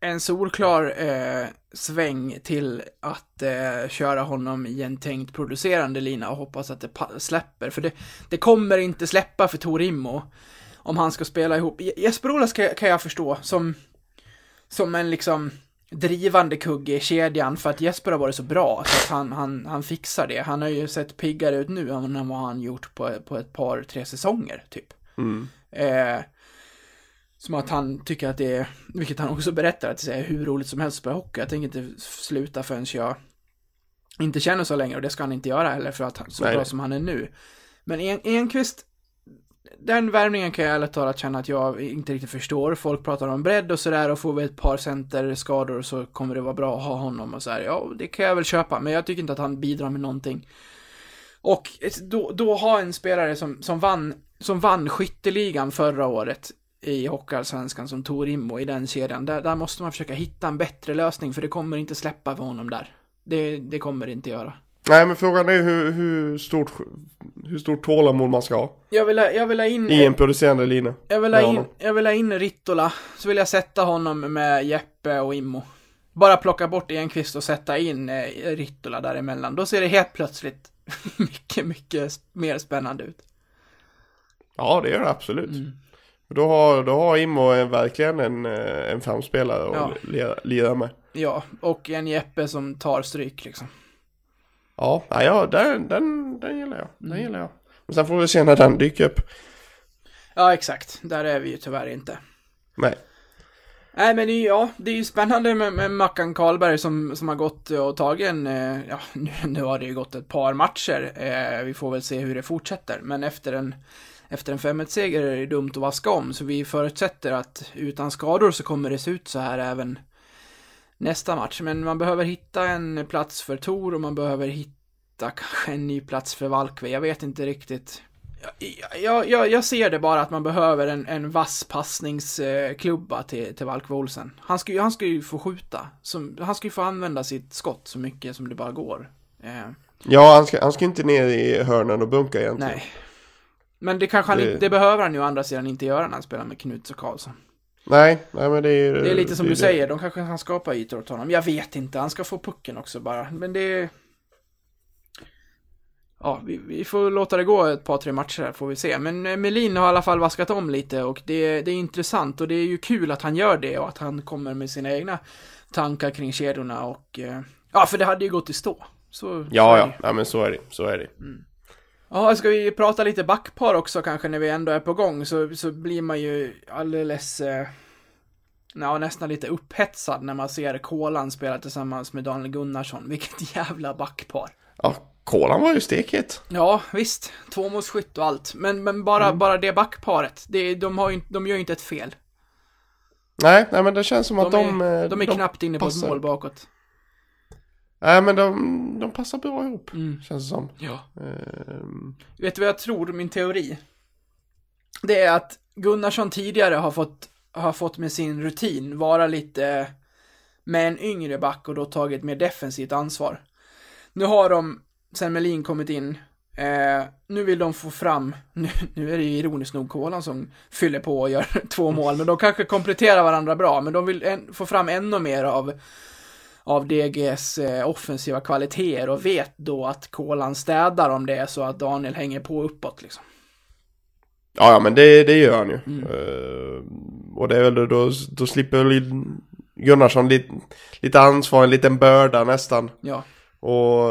en solklar eh, sväng till att eh, köra honom i en tänkt producerande lina och hoppas att det släpper. För det, det kommer inte släppa för Tor Immo om han ska spela ihop. Je- Jesper Olas kan, kan jag förstå som, som en liksom drivande kugge i kedjan för att Jesper har varit så bra så att han, han, han fixar det. Han har ju sett piggare ut nu än vad han gjort på, på ett par, tre säsonger typ. mm. Eh, som att han tycker att det är, vilket han också berättar, att det är hur roligt som helst att spela hockey. Jag tänker inte sluta förrän jag inte känner så länge och det ska han inte göra heller för att han, så Nej, bra som han är nu. Men en, Enqvist, den värvningen kan jag ärligt talat känna att jag inte riktigt förstår. Folk pratar om bredd och sådär och får vi ett par centerskador så kommer det vara bra att ha honom och så här. Ja, det kan jag väl köpa, men jag tycker inte att han bidrar med någonting. Och då, då ha en spelare som, som vann, som vann skytteligan förra året i Hockeyallsvenskan som Tor Immo i den kedjan. Där, där måste man försöka hitta en bättre lösning för det kommer inte släppa för honom där. Det, det kommer det inte göra. Nej men frågan är hur, hur, stort, hur stort tålamod man ska ha Jag vill, ha- jag vill ha in... i en producerande lina. Jag vill, ha in, jag vill ha in Rittola, så vill jag sätta honom med Jeppe och Immo. Bara plocka bort Enqvist och sätta in eh, Rittola däremellan. Då ser det helt plötsligt (laughs) mycket, mycket mer spännande ut. Ja, det gör det absolut. Mm. Då har, då har Immo en- verkligen en, eh, en framspelare att Ja. lira, lira med. Ja, och en Jeppe som tar stryk liksom. Ja, ja den, den, den gillar jag. Den Mm. gillar jag. Men sen får vi se när den dyker upp. Ja, exakt. Där är vi ju tyvärr inte. Nej. Nej men det, är- ja, det är ju spännande med, med Mackan Karlberg som, som har gått och tagit en, eh, ja (laughs) nu, nu har det ju gått ett par matcher, eh, vi får väl se hur det fortsätter, men efter en, efter en 5-1-seger är det dumt att vaska om, så vi förutsätter att utan skador så kommer det se ut så här även nästa match, men man behöver hitta en plats för Tor och man behöver hitta kanske en ny plats för Valkve, jag vet inte riktigt. Jag, jag, jag, jag ser det bara att man behöver en, en vass passningsklubba till, till Valkve Olsen. Han ska, han ska ju få skjuta. Som, han ska ju få använda sitt skott så mycket som det bara går. Eh, Ja, han ska, han ska inte ner i hörnen och bunka egentligen. nej. Men det kanske han Det- inte, det behöver han ju å andra sidan inte göra när han spelar med Knuts och Karlsson. Nej, nej men det är ju... Det är lite som du säger, de kanske kan skapa ytor åt honom. Jag vet inte, han ska få pucken också bara. Men det... Ja, vi, vi får låta det gå ett par, tre matcher här får vi se. Men eh, Melin har i alla fall vaskat om lite och det, det är intressant och det är ju kul att han gör det och att han kommer med sina egna tankar kring kedjorna och... eh, Ja, för det hade ju gått i stå. Så, så Ja, det ja, ja men så är det. Så är det. Ja, ska vi prata lite backpar också kanske när vi ändå är på gång så, så blir man ju alldeles, eh, ja, nästan lite upphetsad när man ser Kolan spela tillsammans med Daniel Gunnarsson. Vilket (laughs) jävla backpar. Ja, kolan var ju stekhet. Ja, visst, tvåmålsskytt och allt. Men, men bara, bara det backparet, det, de, har ju, inte- de gör ju inte ett fel. Nej, nej men det känns som att De de... är, eh, de är knappt inne på ett mål bakåt. Nej men de, de passar bra ihop. Mm. Känns det som. Ja. Ehm, Vet du vad jag tror, min teori? Det är att Gunnarsson tidigare har fått, har fått med sin rutin vara lite med en yngre back och då tagit mer defensivt ansvar. Nu har de, sen Melin kommit in, eh, nu vill de få fram, (laughs) nu, nu är det ju ironiskt nog Kolan som fyller på och gör (laughs) två mål, men de kanske kompletterar varandra bra, men de vill en, få fram ännu mer av av DGs eh, offensiva kvaliteter och vet då att Kolan städar om det är så att Daniel hänger på uppåt liksom. Ja, ja men det, det gör han ju. Mm. Ehm, och det är väl då, då, slipper Gunnarsson lite, lite ansvar, en liten börda nästan. Ja. Och,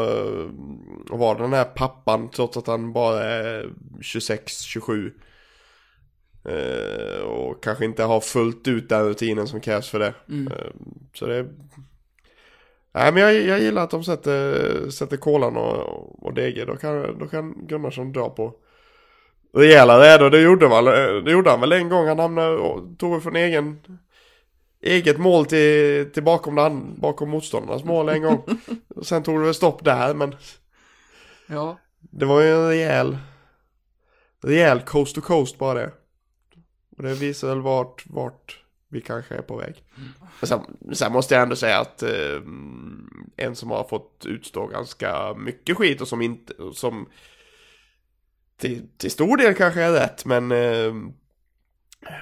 och vara den här pappan trots att han bara är 26-27. Eh, och kanske inte har fullt ut den rutinen som krävs för det. Mm. Eh, så det... Nej men jag, jag gillar att de sätter, sätter kolan och, och DG. Då kan, då kan Gunnarsson dra på rejäla rädor. Det gjorde, man, det gjorde han väl en gång. Han hamnade och tog från egen, eget mål till, till bakom, den, bakom motståndarnas mål en gång. Och (laughs) Sen tog det väl stopp där men Ja. det var ju en rejäl, rejäl coast to coast bara det. Och det visar väl vart, vart vi kanske är på väg. Men sen, sen måste jag ändå säga att eh, en som har fått utstå ganska mycket skit och som inte, som till, till stor del kanske är rätt men eh,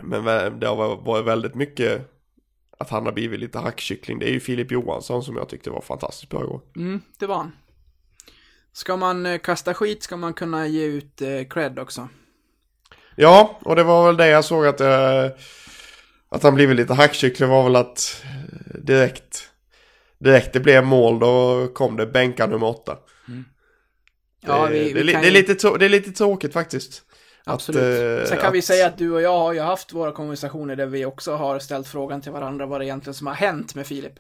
men det har varit väldigt mycket att han har blivit lite hackkyckling. Det är ju Filip Johansson som jag tyckte var fantastiskt bra igår. Mm, det var han. Ska man eh, kasta skit ska man kunna ge ut eh, cred också. Ja, och det var väl det jag såg att, eh, att han blivit lite hackkyckling var väl att eh, direkt, direkt det blev mål då kom det bänka nummer åtta. Ja, det, vi, det, är vi det, är ju- lite, trå- det är lite tråkigt faktiskt. Absolut. Att, eh, Sen kan vi att- säga att du och jag har ju haft våra konversationer där vi också har ställt frågan till varandra vad det egentligen som har hänt med Filip.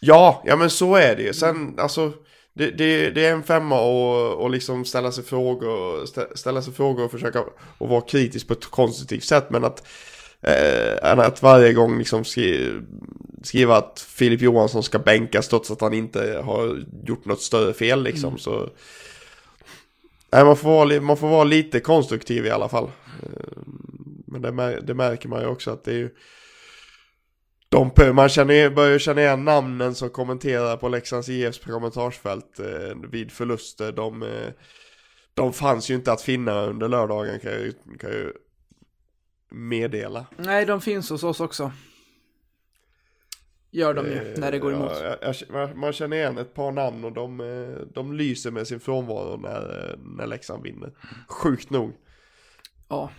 Ja, ja men så är det ju. Sen, alltså, det, det, det är en femma och, och liksom ställa sig frågor, stä- ställa sig frågor och försöka och vara kritisk på ett konstruktivt sätt. Men att, eh, än att varje gång liksom skri, skriva att Filip Johansson ska bänkas trots att han inte har gjort något större fel liksom. Så, nej, man, får vara, man får vara lite konstruktiv i alla fall. Eh, Men det, mär, det märker man ju också att det är ju de, man känner, börjar känna igen namnen som kommenterar på Leksands IFs kommentarsfält eh, vid förluster. De, eh, de fanns ju inte att finna under lördagen kan jag, kan jag meddela. Nej, de finns hos oss också. Gör de ju, när det går emot. Eh, Ja, jag, man- känner igen ett par namn och de, eh, de lyser med sin frånvaro när, eh, när Leksand vinner. Sjukt nog. Ja.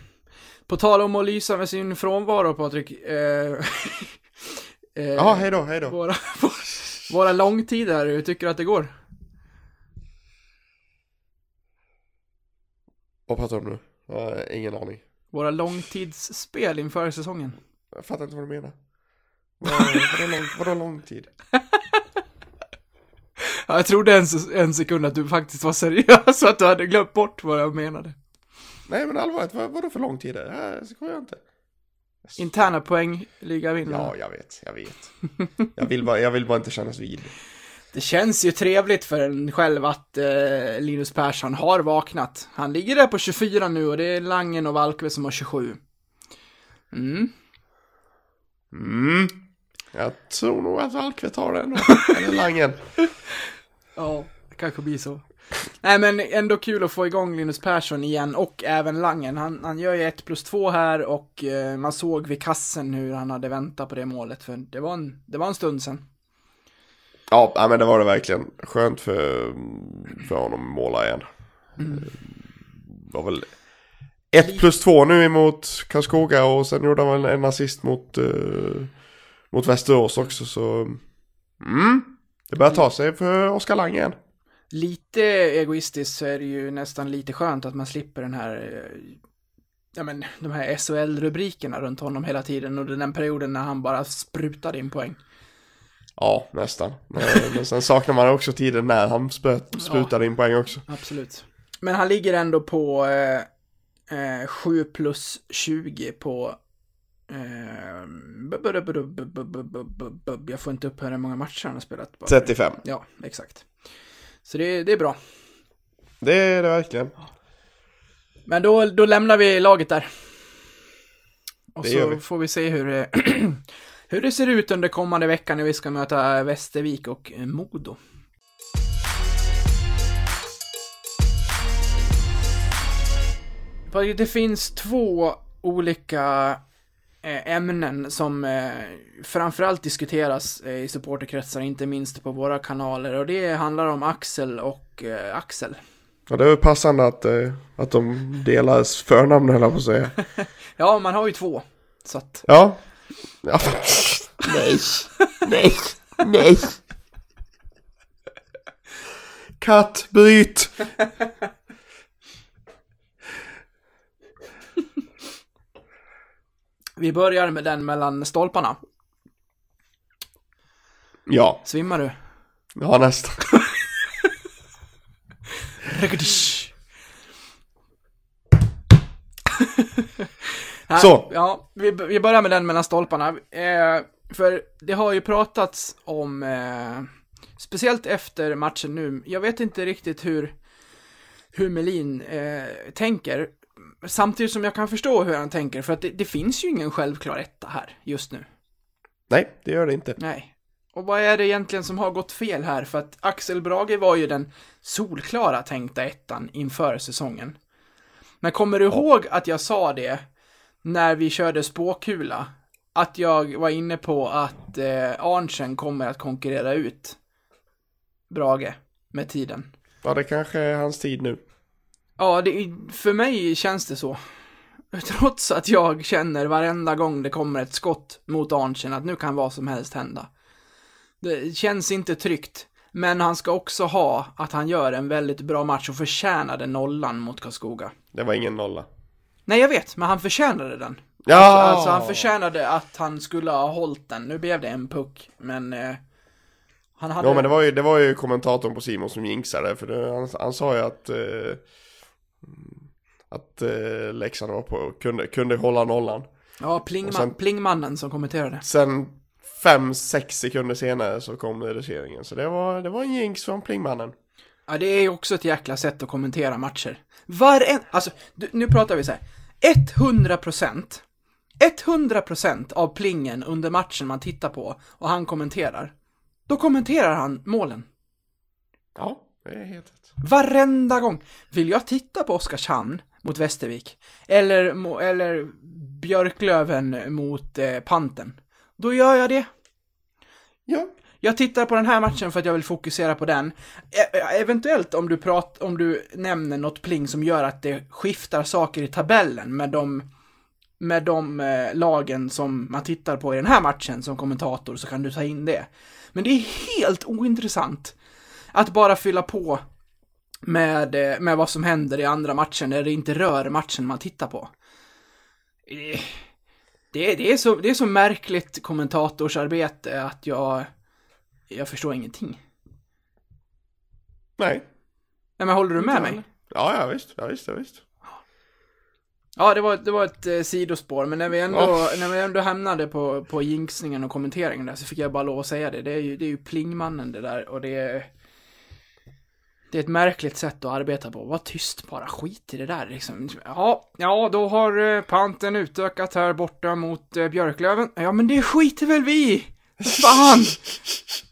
På tal om att lysa med sin frånvaro, Patrik. Eh, (laughs) eh, Ja, hej då, hej då. våra, (laughs) våra långtider, hur tycker du att det går? Vad pratar du om nu? Jag har ingen aning. Våra långtidsspel inför säsongen. Jag fattar inte vad du menar. Vad- (laughs) Vadå lång, vadå lång tid? Ja, jag trodde en, en sekund att du faktiskt var seriös och (laughs) att du hade glömt bort vad jag menade. Nej men allvarligt, vad, vadå för lång tid? Det här skojar jag inte. Interna poäng, liga vinnare. Ja, jag vet, jag vet. Jag vill bara, jag vill bara inte kännas vid. Det känns ju trevligt för en själv att eh, Linus Persson har vaknat. Han ligger där på 24 nu och det är Langen och Valkve som har 27. Mm. Mm. Jag tror nog att Alkve tar den. Eller Langen. (laughs) Ja, det kanske blir så. Nej men ändå kul att få igång Linus Persson igen och även Langen. Han, han gör ju 1 plus 2 här och eh, man såg vid kassen hur han hade väntat på det målet för det var en, det var en stund sedan. Ja, men det var det verkligen. Skönt för, för honom att måla igen. Det var väl 1 plus 2 nu emot Karlskoga och sen gjorde han en assist mot, uh, mot Västerås också så... Mm. Det börjar ta sig för Oskar Lang igen. Lite egoistiskt så är det ju nästan lite skönt att man slipper den här, eh, ja men de här SHL-rubrikerna runt honom hela tiden under den perioden när han bara sprutade in poäng. Ja, nästan. Men sen saknar man också tiden när han sprutade ja, in poäng också. Absolut. Men han ligger ändå på eh, 7 plus 20 på... Jag får inte upp hur många matcher han har spelat. 35. Ja, exakt. Så det, det är bra. Det är det verkligen. Men då, då lämnar vi laget där. Och det så får vi se hur hur det ser ut under kommande vecka när vi ska möta Västervik och eh, Modo. Det finns två olika eh, ämnen som eh, framförallt diskuteras eh, i supporterkretsar, inte minst på våra kanaler. Och det handlar om Axel och eh, Axel. Ja, det är passande att, eh, att de delas förnamn höll jag på att säga. (laughs) Ja, man har ju två. Så att, Ja. Ja. Nej. Nej. Nej. Katt, bryt. vi börjar med den mellan stolparna. Ja, Svimmar du? ja nästan. Nej, Så. Ja, vi, vi börjar med den mellan stolparna. Eh, för det har ju pratats om, eh, speciellt efter matchen nu, jag vet inte riktigt hur, hur Melin eh, tänker. Samtidigt som jag kan förstå hur han tänker, för att det, det finns ju ingen självklar etta här just nu. Nej, det gör det inte. Nej. Och vad är det egentligen som har gått fel här? För att Axel Brage var ju den solklara tänkta ettan inför säsongen. Men kommer du ihåg att jag sa det när vi körde spåkula? Att jag var inne på att eh, Arntzen kommer att konkurrera ut Brage med tiden. Ja, det kanske är hans tid nu. Ja, det, för mig känns det så. Trots att jag känner varenda gång det kommer ett skott mot Arntzen att nu kan vad som helst hända. Det känns inte tryggt. Men han ska också ha att han gör en väldigt bra match och förtjänade nollan mot Karlskoga. Det var ingen nolla. Nej, jag vet, men han förtjänade den. Ja! Alltså, alltså han förtjänade att han skulle ha hållit den. Nu blev det en puck, men... Eh, han hade... Ja, men det var ju, det var ju kommentatorn på Simon som jinxade. För det, han, han sa ju att... Eh, att eh, Leksand var på, kunde, kunde hålla nollan. Ja, Plingman, och sen- Plingmannen som kommenterade. Sen fem, sex sekunder senare så kom reduceringen. Så det var, det var en jinx från Plingmannen. Ja, det är ju också ett jäkla sätt att kommentera matcher. Varen... Alltså, du, nu pratar vi så här. 100 procent. 100 procent av plingen under matchen man tittar på och han kommenterar. Då kommenterar han målen. Ja, det är helt rätt. Varenda gång. Vill jag titta på Oskarshamn mot Västervik? Eller, eller Björklöven mot eh, Panten? Då gör jag det. Ja, jag tittar på den här matchen för att jag vill fokusera på den. E-, e- eventuellt om du, prat, om du nämner något pling som gör att det skiftar saker i tabellen med de med de eh, lagen som man tittar på i den här matchen som kommentator så kan du ta in det. Men det är helt ointressant att bara fylla på med, eh, med vad som händer i andra matchen när det inte rör matchen man tittar på. Eh, det, det, är, så, det är så märkligt kommentatorsarbete att jag, jag förstår ingenting. Nej. Nej men håller du med mig? Ja, ja visst, ja visst, ja visst. Ja, det var, det var ett eh, sidospår, men när vi ändå, Ja. när vi ändå hamnade på, på jinxningen och kommenteringen där så fick jag bara lov att säga det. Det är ju, det är ju plingmannen det där och det är... Det är ett märkligt sätt att arbeta på. Var tyst bara, skit i det där liksom. Ja, ja då har eh, panten utökat här borta mot eh, Björklöven. Ja, men det skiter väl vi! Fan! (laughs)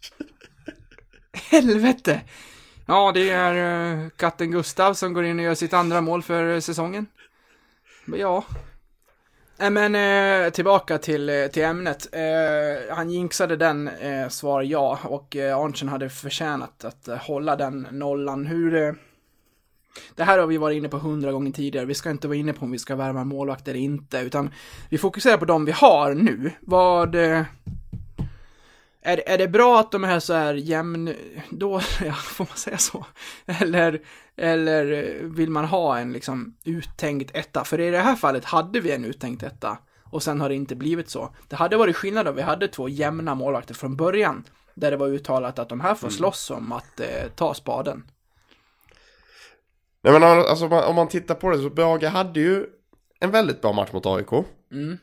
Helvete! Ja, det är eh, katten Gustav som går in och gör sitt andra mål för eh, säsongen. Men Ja. Nej men tillbaka till, till ämnet. Han jinxade den, svar ja, och eh, Arntzen hade förtjänat att hålla den nollan. Hur... Det här har vi varit inne på hundra gånger tidigare, vi ska inte vara inne på om vi ska värva målvakt eller inte, utan vi fokuserar på de vi har nu. Vad... Är, är det bra att de är så här jämn, då, (laughs) ja, får man säga så? Eller, eller vill man ha en liksom uttänkt etta? För i det här fallet hade vi en uttänkt etta och sen har det inte blivit så. Det hade varit skillnad om vi hade två jämna målvakter från början, där det var uttalat att de här får slåss om att eh, ta spaden. Nej men alltså om man, om man tittar på det så Brage hade ju en väldigt bra match mot AIK. Mm.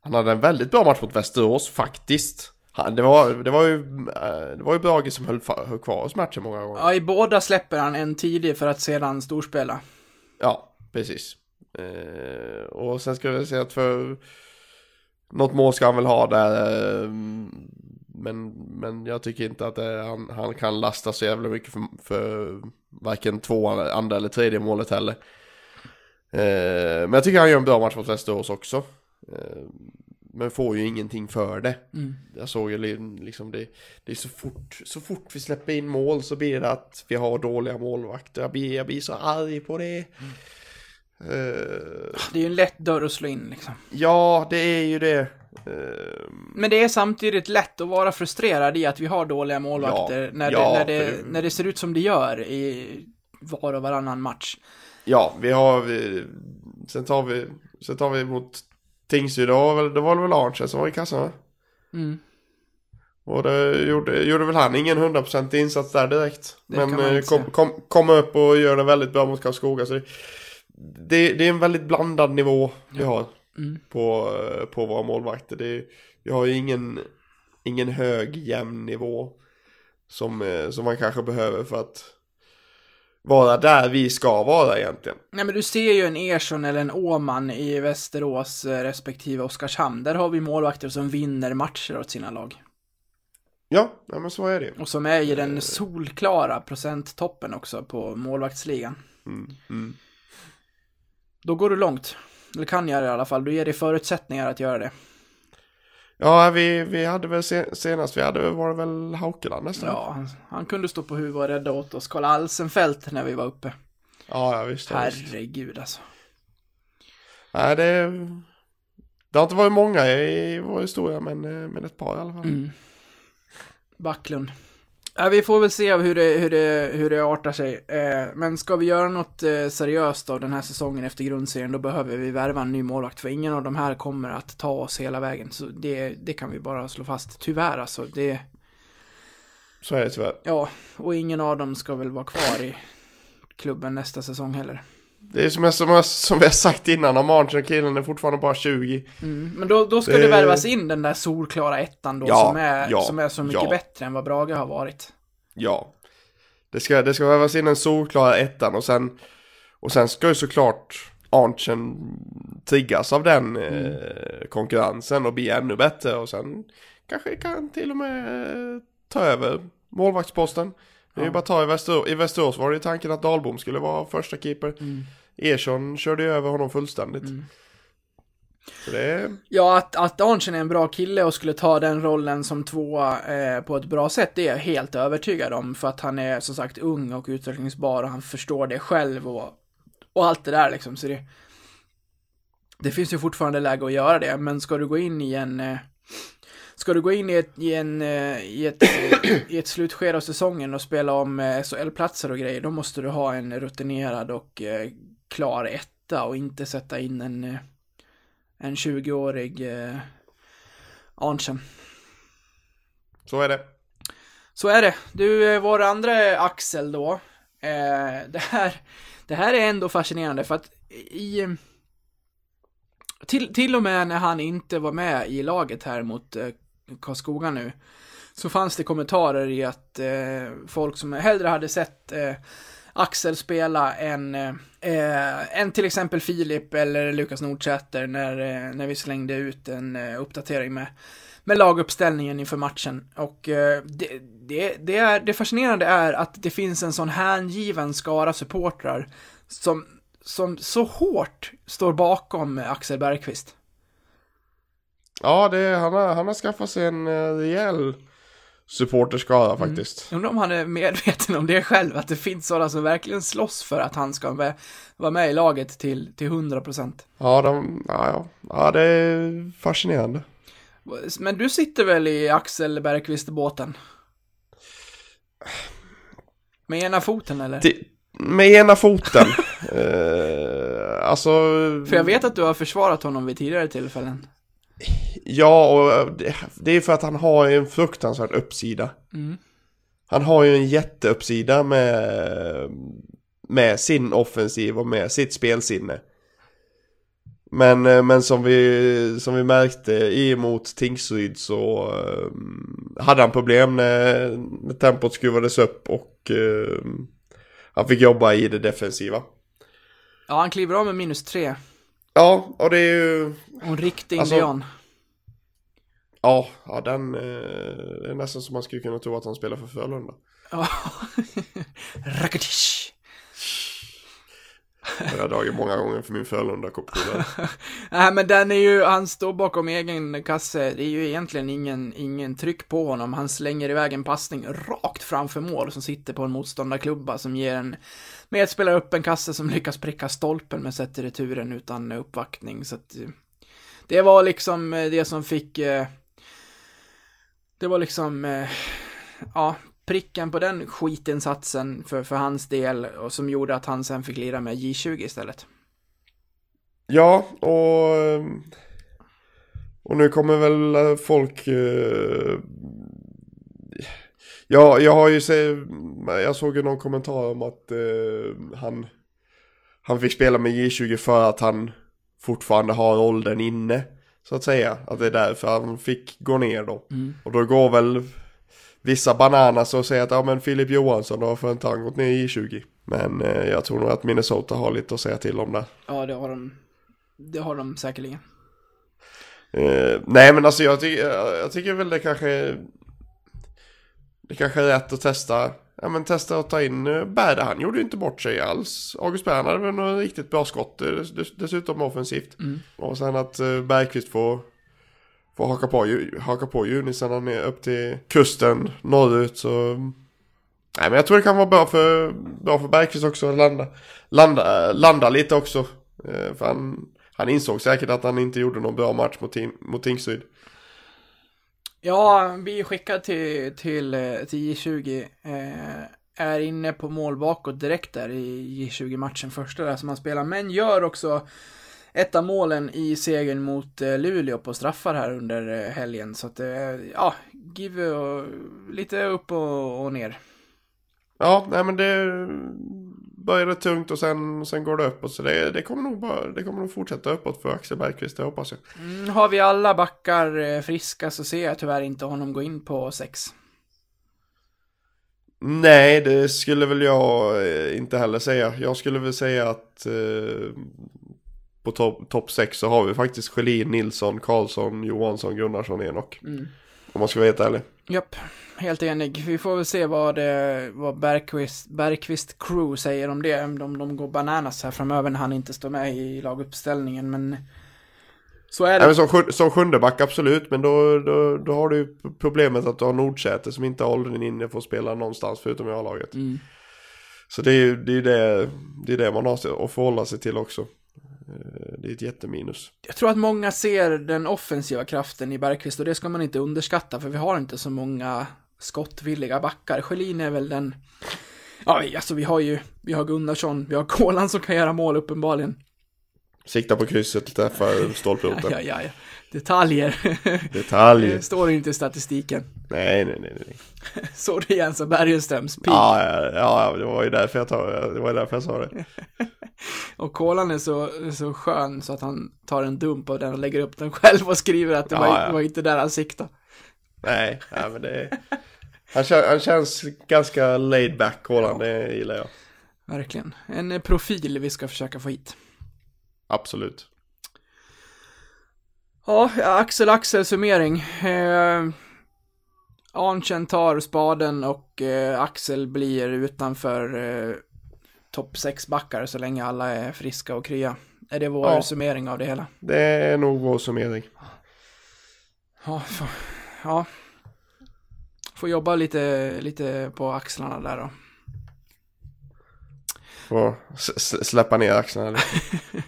Han hade en väldigt bra match mot Västerås faktiskt. Han, det, var, det var ju, eh, det var ju Brage som höll, höll kvar oss matchen många gånger. Ja, i båda släpper han en tidig för att sedan storspela. Ja, precis. Eh, och sen ska jag säga att för något mål ska han väl ha där. Eh, men, men jag tycker inte att det, han, han kan lasta så jävla mycket för, för varken två, andra eller tredje målet heller. Eh, men jag tycker han gör en bra match mot Västerås också. Men får ju ingenting för det. Mm. Jag såg ju li- liksom det, det är så fort, så fort vi släpper in mål så blir det att vi har dåliga målvakter. Jag blir, jag blir så arg på det. Eh, Det är ju en lätt dörr att slå in liksom. ja, det är ju det. Eh, Men det är samtidigt lätt att vara frustrerad i att vi har dåliga målvakter Ja, när, ja, det, när, det, för när det ser ut som det gör i var och varannan match. ja, vi har, vi, sen tar vi, sen tar vi mot Tingsryd, väl, det var väl Arntzen som var i kassan va? Mm. Och det gjorde, gjorde väl han ingen 100% insats där direkt. Det Men eh, kom, kom, kom upp och gör det väldigt bra mot Karlskoga. Så det, det, det är en väldigt blandad nivå vi har Mm. på, eh, på våra målvakter. Det, vi har ju ingen, ingen hög jämn nivå som, eh, som man kanske behöver för att vara där vi ska vara egentligen. Nej men du ser ju en Ersson eller en Åman i Västerås eh, respektive Oskarshamn. Där har vi målvakter som vinner matcher åt sina lag. Ja, ja men så är det. Och som är i den solklara procenttoppen också på målvaktsligan. Mm, mm. Då går du långt. Eller kan göra det i alla fall. Du ger dig förutsättningar att göra det. Ja, vi, vi hade väl se, senast, vi hade var det väl Haukeland nästan? Ja, han, han kunde stå på huvudet och rädda åt oss. Karl Alsenfelt när vi var uppe. Ja, ja visst. Ja, visst. Herregud alltså. Nej, det, det har inte varit många i vår historia, men, eh, men ett par i alla fall. Mm. Backlund. Ja, vi får väl se hur det, hur det, hur det artar sig. Eh, men ska vi göra något eh, seriöst av den här säsongen efter grundserien, då behöver vi värva en ny målvakt. För ingen av de här kommer att ta oss hela vägen. Så det, det kan vi bara slå fast. Tyvärr alltså. Det, Så är det tyvärr. ja, och ingen av dem ska väl vara kvar i klubben nästa säsong heller. Det är som, jag, som, jag, som vi har sagt innan, om Arntzen killen är fortfarande bara 20. Mm. Men då, då ska Det- det värvas in den där solklara ettan då, Ja, som, är, ja, som är så mycket ja. bättre än vad Brage har varit. Ja. Det ska, det ska vävas in en solklar ettan och sen, och sen ska ju såklart Arntzen triggas av den eh, konkurrensen och bli ännu bättre och sen kanske kan till och med eh, ta över målvaktsposten. Det är ju bara att ta i Västerås, i Västerås var det ju tanken att Dahlbom skulle vara första keeper. Mm. Ersson körde ju över honom fullständigt. Mm. Det Ja, att, att Arntzen är en bra kille och skulle ta den rollen som tvåa eh, på ett bra sätt, det är jag helt övertygad om. För att han är som sagt ung och utvecklingsbar och han förstår det själv och, och allt det där liksom. Så det, det finns ju fortfarande läge att göra det, men ska du gå in i en eh, Ska du gå in i ett, i en, eh, i ett, (clears throat) i ett slutskede av säsongen och spela om eh, SHL-platser och grejer, då måste du ha en rutinerad och eh, klar etta och inte sätta in en, en 20-årig eh, Arntzen. Så är det. Så är det. Du, vår andra Axel då. Eh, det, här, det här är ändå fascinerande för att i... Till, till och med när han inte var med i laget här mot eh, Karlskoga nu, så fanns det kommentarer i att eh, folk som hellre hade sett eh, Axel spela än, eh, eh, än till exempel Filip eller Lukas Nordsäter när, eh, när vi slängde ut en eh, uppdatering med, med laguppställningen inför matchen. Och eh, det, det, det, är, det fascinerande är att det finns en sån hängiven skara supportrar som, som så hårt står bakom Axel Bergqvist. Ja, det, han, har, han har skaffat sig en uh, rejäl supporterskara faktiskt. Undrar om han är medveten om det själv, att det finns sådana som verkligen slåss för att han ska med, vara med i laget till, till 100%. Ja, de, ja, ja. ja, det är fascinerande. Men du sitter väl i Axel Bergqvist-båten? Med ena foten eller? Ti- med ena foten. (laughs) Eh, alltså... För jag vet att du har försvarat honom vid tidigare tillfällen. Ja, och det, det är för att han har en fruktansvärd uppsida. Mm. Han har ju en jätteuppsida med, med sin offensiv och med sitt spelsinne. Men, eh, men som, vi, som vi märkte emot Tingsryd så eh, hade han problem när, när tempot skruvades upp och eh, han fick jobba i det defensiva. Ja, han kliver av med minus tre. Ja, och det är ju... Och en riktig Alltså- indian. Ja, ja den... eh, Det är nästan som man skulle kunna tro att han spelar för Frölunda. Ja. (laughs) Rakatish. Det har jag dragit många gånger för min Frölunda-kopia. (laughs) Nej, men den är ju, han står bakom egen kasse. Det är ju egentligen ingen, ingen tryck på honom. Han slänger iväg en passning rakt framför mål som sitter på en motståndarklubba som ger en medspelare upp en kasse som lyckas pricka stolpen men sätter returen utan uppvaktning. Så att, eh, det var liksom eh, det som fick, eh, det var liksom, ja, pricken på den skitinsatsen för, för hans del och som gjorde att han sen fick lira med J20 istället. Ja, och... Och nu kommer väl folk... Ja, jag har ju se, Jag såg ju någon kommentar om att eh, han... Han fick spela med J20 för att han fortfarande har åldern inne. Så att säga. Att det är därför han fick gå ner då. Mm. Och då går väl vissa bananas och säger att ja men Filip Johansson då för inte han gått ner i J20. Men eh, jag tror nog att Minnesota har lite att säga till om det. Ja, det har de. Det har de säkerligen. Eh, nej men alltså jag, ty jag tycker väl det kanske Det kanske är rätt att testa Ja men testa att ta in uh, Berda, han gjorde ju inte bort sig alls. August Bern hade väl något riktigt bra skott eh, dess, dessutom offensivt. Mm. Och sen att uh, Bergqvist får Får haka på, haka på Junisen han är upp till kusten norrut så Nej men jag tror det kan vara bra för Bra för Bergqvist också att landa Landa, landa lite också. Eh, För han han insåg säkert att han inte gjorde någon bra match mot, mot Tingsryd. Ja, vi är skickad till, till, eh, till J20. Eh, är inne på mål bakåt direkt där i J20-matchen, första där som han spelar. Men gör också ett av målen i segern mot eh, Luleå på straffar här under eh, helgen. Så att, ja, give och, lite upp och, och ner. Ja, nej men det började tungt och sen, sen går det uppåt. Så det, det, kommer nog bara, det kommer nog fortsätta uppåt för Axel Bergqvist, det hoppas jag. Mm, har vi alla backar eh, friska så ser jag tyvärr inte honom gå in på sex. Nej, det skulle väl jag eh, inte heller säga. Jag skulle väl säga att eh, på topp top 6 så har vi faktiskt Schelin, Nilsson, Karlsson, Johansson, Gunnarsson, Enok. Mm. Om man ska vara helt ärlig. Japp, helt enig. Vi får väl se vad, det, vad Bergqvist, Bergqvist Crew säger om det. Om de, går bananas här framöver när han inte står med i laguppställningen. Men så är Nej, det. men som, sjun- som sjunde back absolut, men då, då, då har du problemet att du har Nordsäter som inte har åldern inne för att spela någonstans förutom i A-laget. Mm. Så det är ju det, är det, det, är det man har att förhålla sig till också. Eh, det är ett jätteminus. Jag tror att många ser den offensiva kraften i Bergqvist och det ska man inte underskatta för vi har inte så många skottvilliga backar. Sjölin är väl den... Ja, alltså vi har ju, vi har Gunnarsson, vi har Kolan som kan göra mål uppenbarligen. Sikta på krysset, träffa stolproten. Ja, ja, ja. Detaljer. Detalj. Det står inte i statistiken. Nej, nej, nej, nej. (laughs) Så det Jens och Bergenströms pik. Ja, ja, ja, det var ju därför jag, tar, det var därför jag sa det. (laughs) Och Kolan är så, så skön så att han tar en dump av den och lägger upp den själv och skriver att det, Ja, var, ja. var inte där han siktade. Nej, nej men det... Han, han känns ganska laid back, Roland, det gillar jag. Verkligen. En profil vi ska försöka få hit. Absolut. Ja, Axel Axel summering. Eh, Arntzen tar spaden och eh, Axel blir utanför eh, topp 6 backar så länge alla är friska och krya. Är det vår Ja. summering av det hela? Det är nog vår summering. Ja, får, ja. Får jobba lite, lite på axlarna där då. Får släppa ner axlarna lite. (laughs)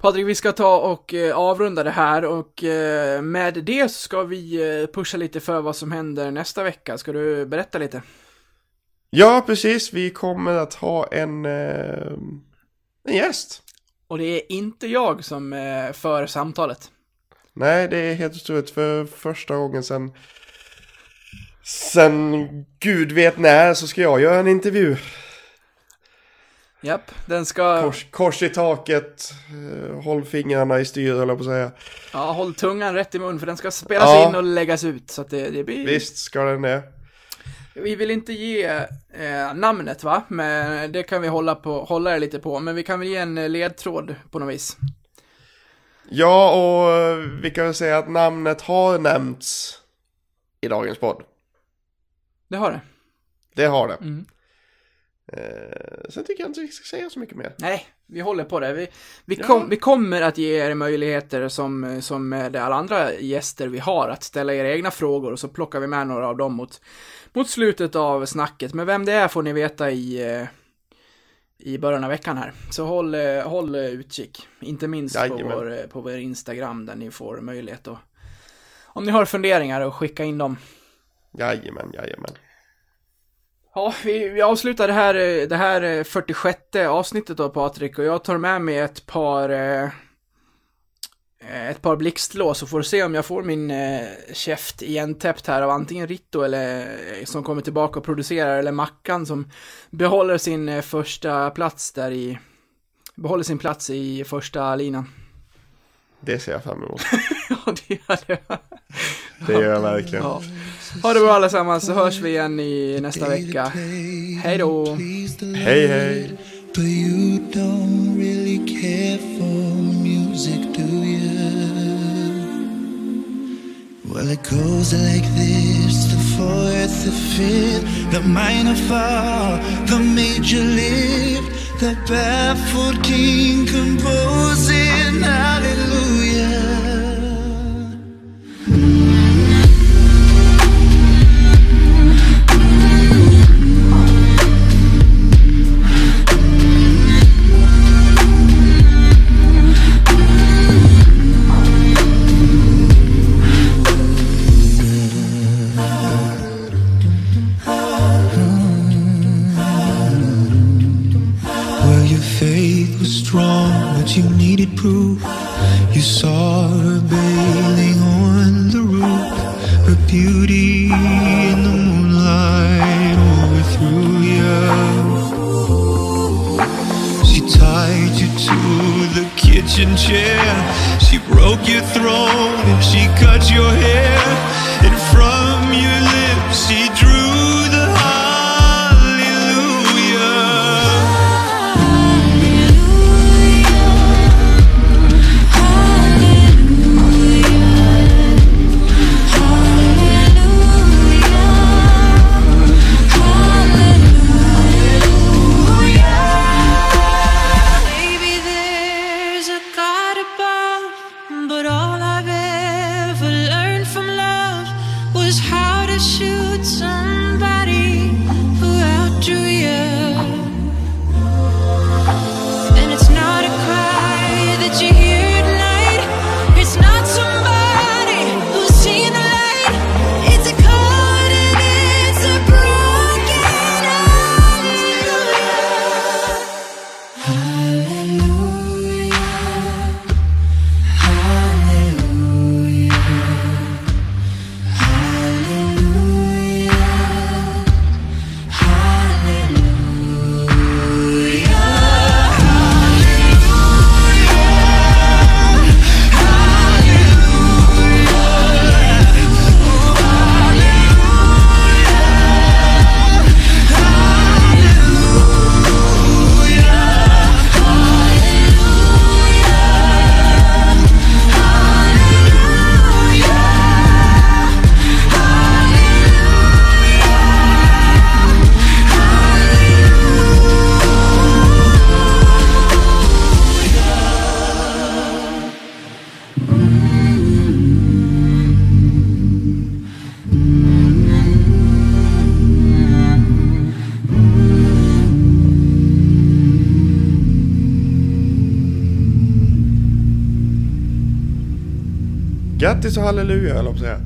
Patrik, vi ska ta och eh, avrunda det här och eh, med det så ska vi eh, pusha lite för vad som händer nästa vecka. Ska du berätta lite? Ja, precis. Vi kommer att ha en, en gäst. Och det är inte jag som för samtalet. Nej, det är helt otroligt för första gången sen Sen gud vet när så ska jag göra en intervju. Japp, den ska... Kors, kors i taket, eh, håll fingrarna i styr eller på att säga. Ja, håll tungan rätt i mun för den ska spelas Ja. in och läggas ut. Så att det, det blir... Visst ska den det. Vi vill inte ge eh, namnet va, men det kan vi hålla, på, hålla det lite på. Men vi kan väl ge en eh, ledtråd på något vis. Ja, och eh, vi kan väl säga att namnet har nämnts i dagens podd. Det har det. Det har det. Mm. Eh, sen tycker jag inte vi ska säga så mycket mer. Nej, vi håller på det. Vi, vi, Ja. kom, vi kommer att ge er möjligheter som, som med alla andra gäster vi har att ställa era egna frågor och så plockar vi med några av dem mot, mot slutet av snacket. Men vem det är får ni veta i, eh, i början av veckan här. Så håll, eh, håll utkik. Inte minst på vår, eh, på vår Instagram där ni får möjlighet att om ni har funderingar och skicka in dem. Jajamän, jajamän. Ja, vi, vi avslutar det här, eh, det här eh, 46 avsnittet då Patrik och jag tar med mig ett par eh, eh, ett par blixtlås och får se om jag får min eh, käft igentäppt här av antingen Ritto eller eh, som kommer tillbaka och producerar eller Mackan som behåller sin eh, första plats där i behåller sin plats i första linan. Det ser jag fram emot. (laughs) Ja, det gör det. Det gör jag verkligen. Ja. Ha det bra allesammans så hörs vi igen i nästa vecka. Hej då! Hej, hej. But you don't really care for music, do you? Well, it goes like this the fourth, the fifth, the minor fall, the major lift, the baffled king composing hallelujah. You needed proof. You saw her bathing on the roof, her beauty in the moonlight overthrew you. She tied you to the kitchen chair. She broke your throne and she cut your hair. Grattis och halleluja höll jag på att säga.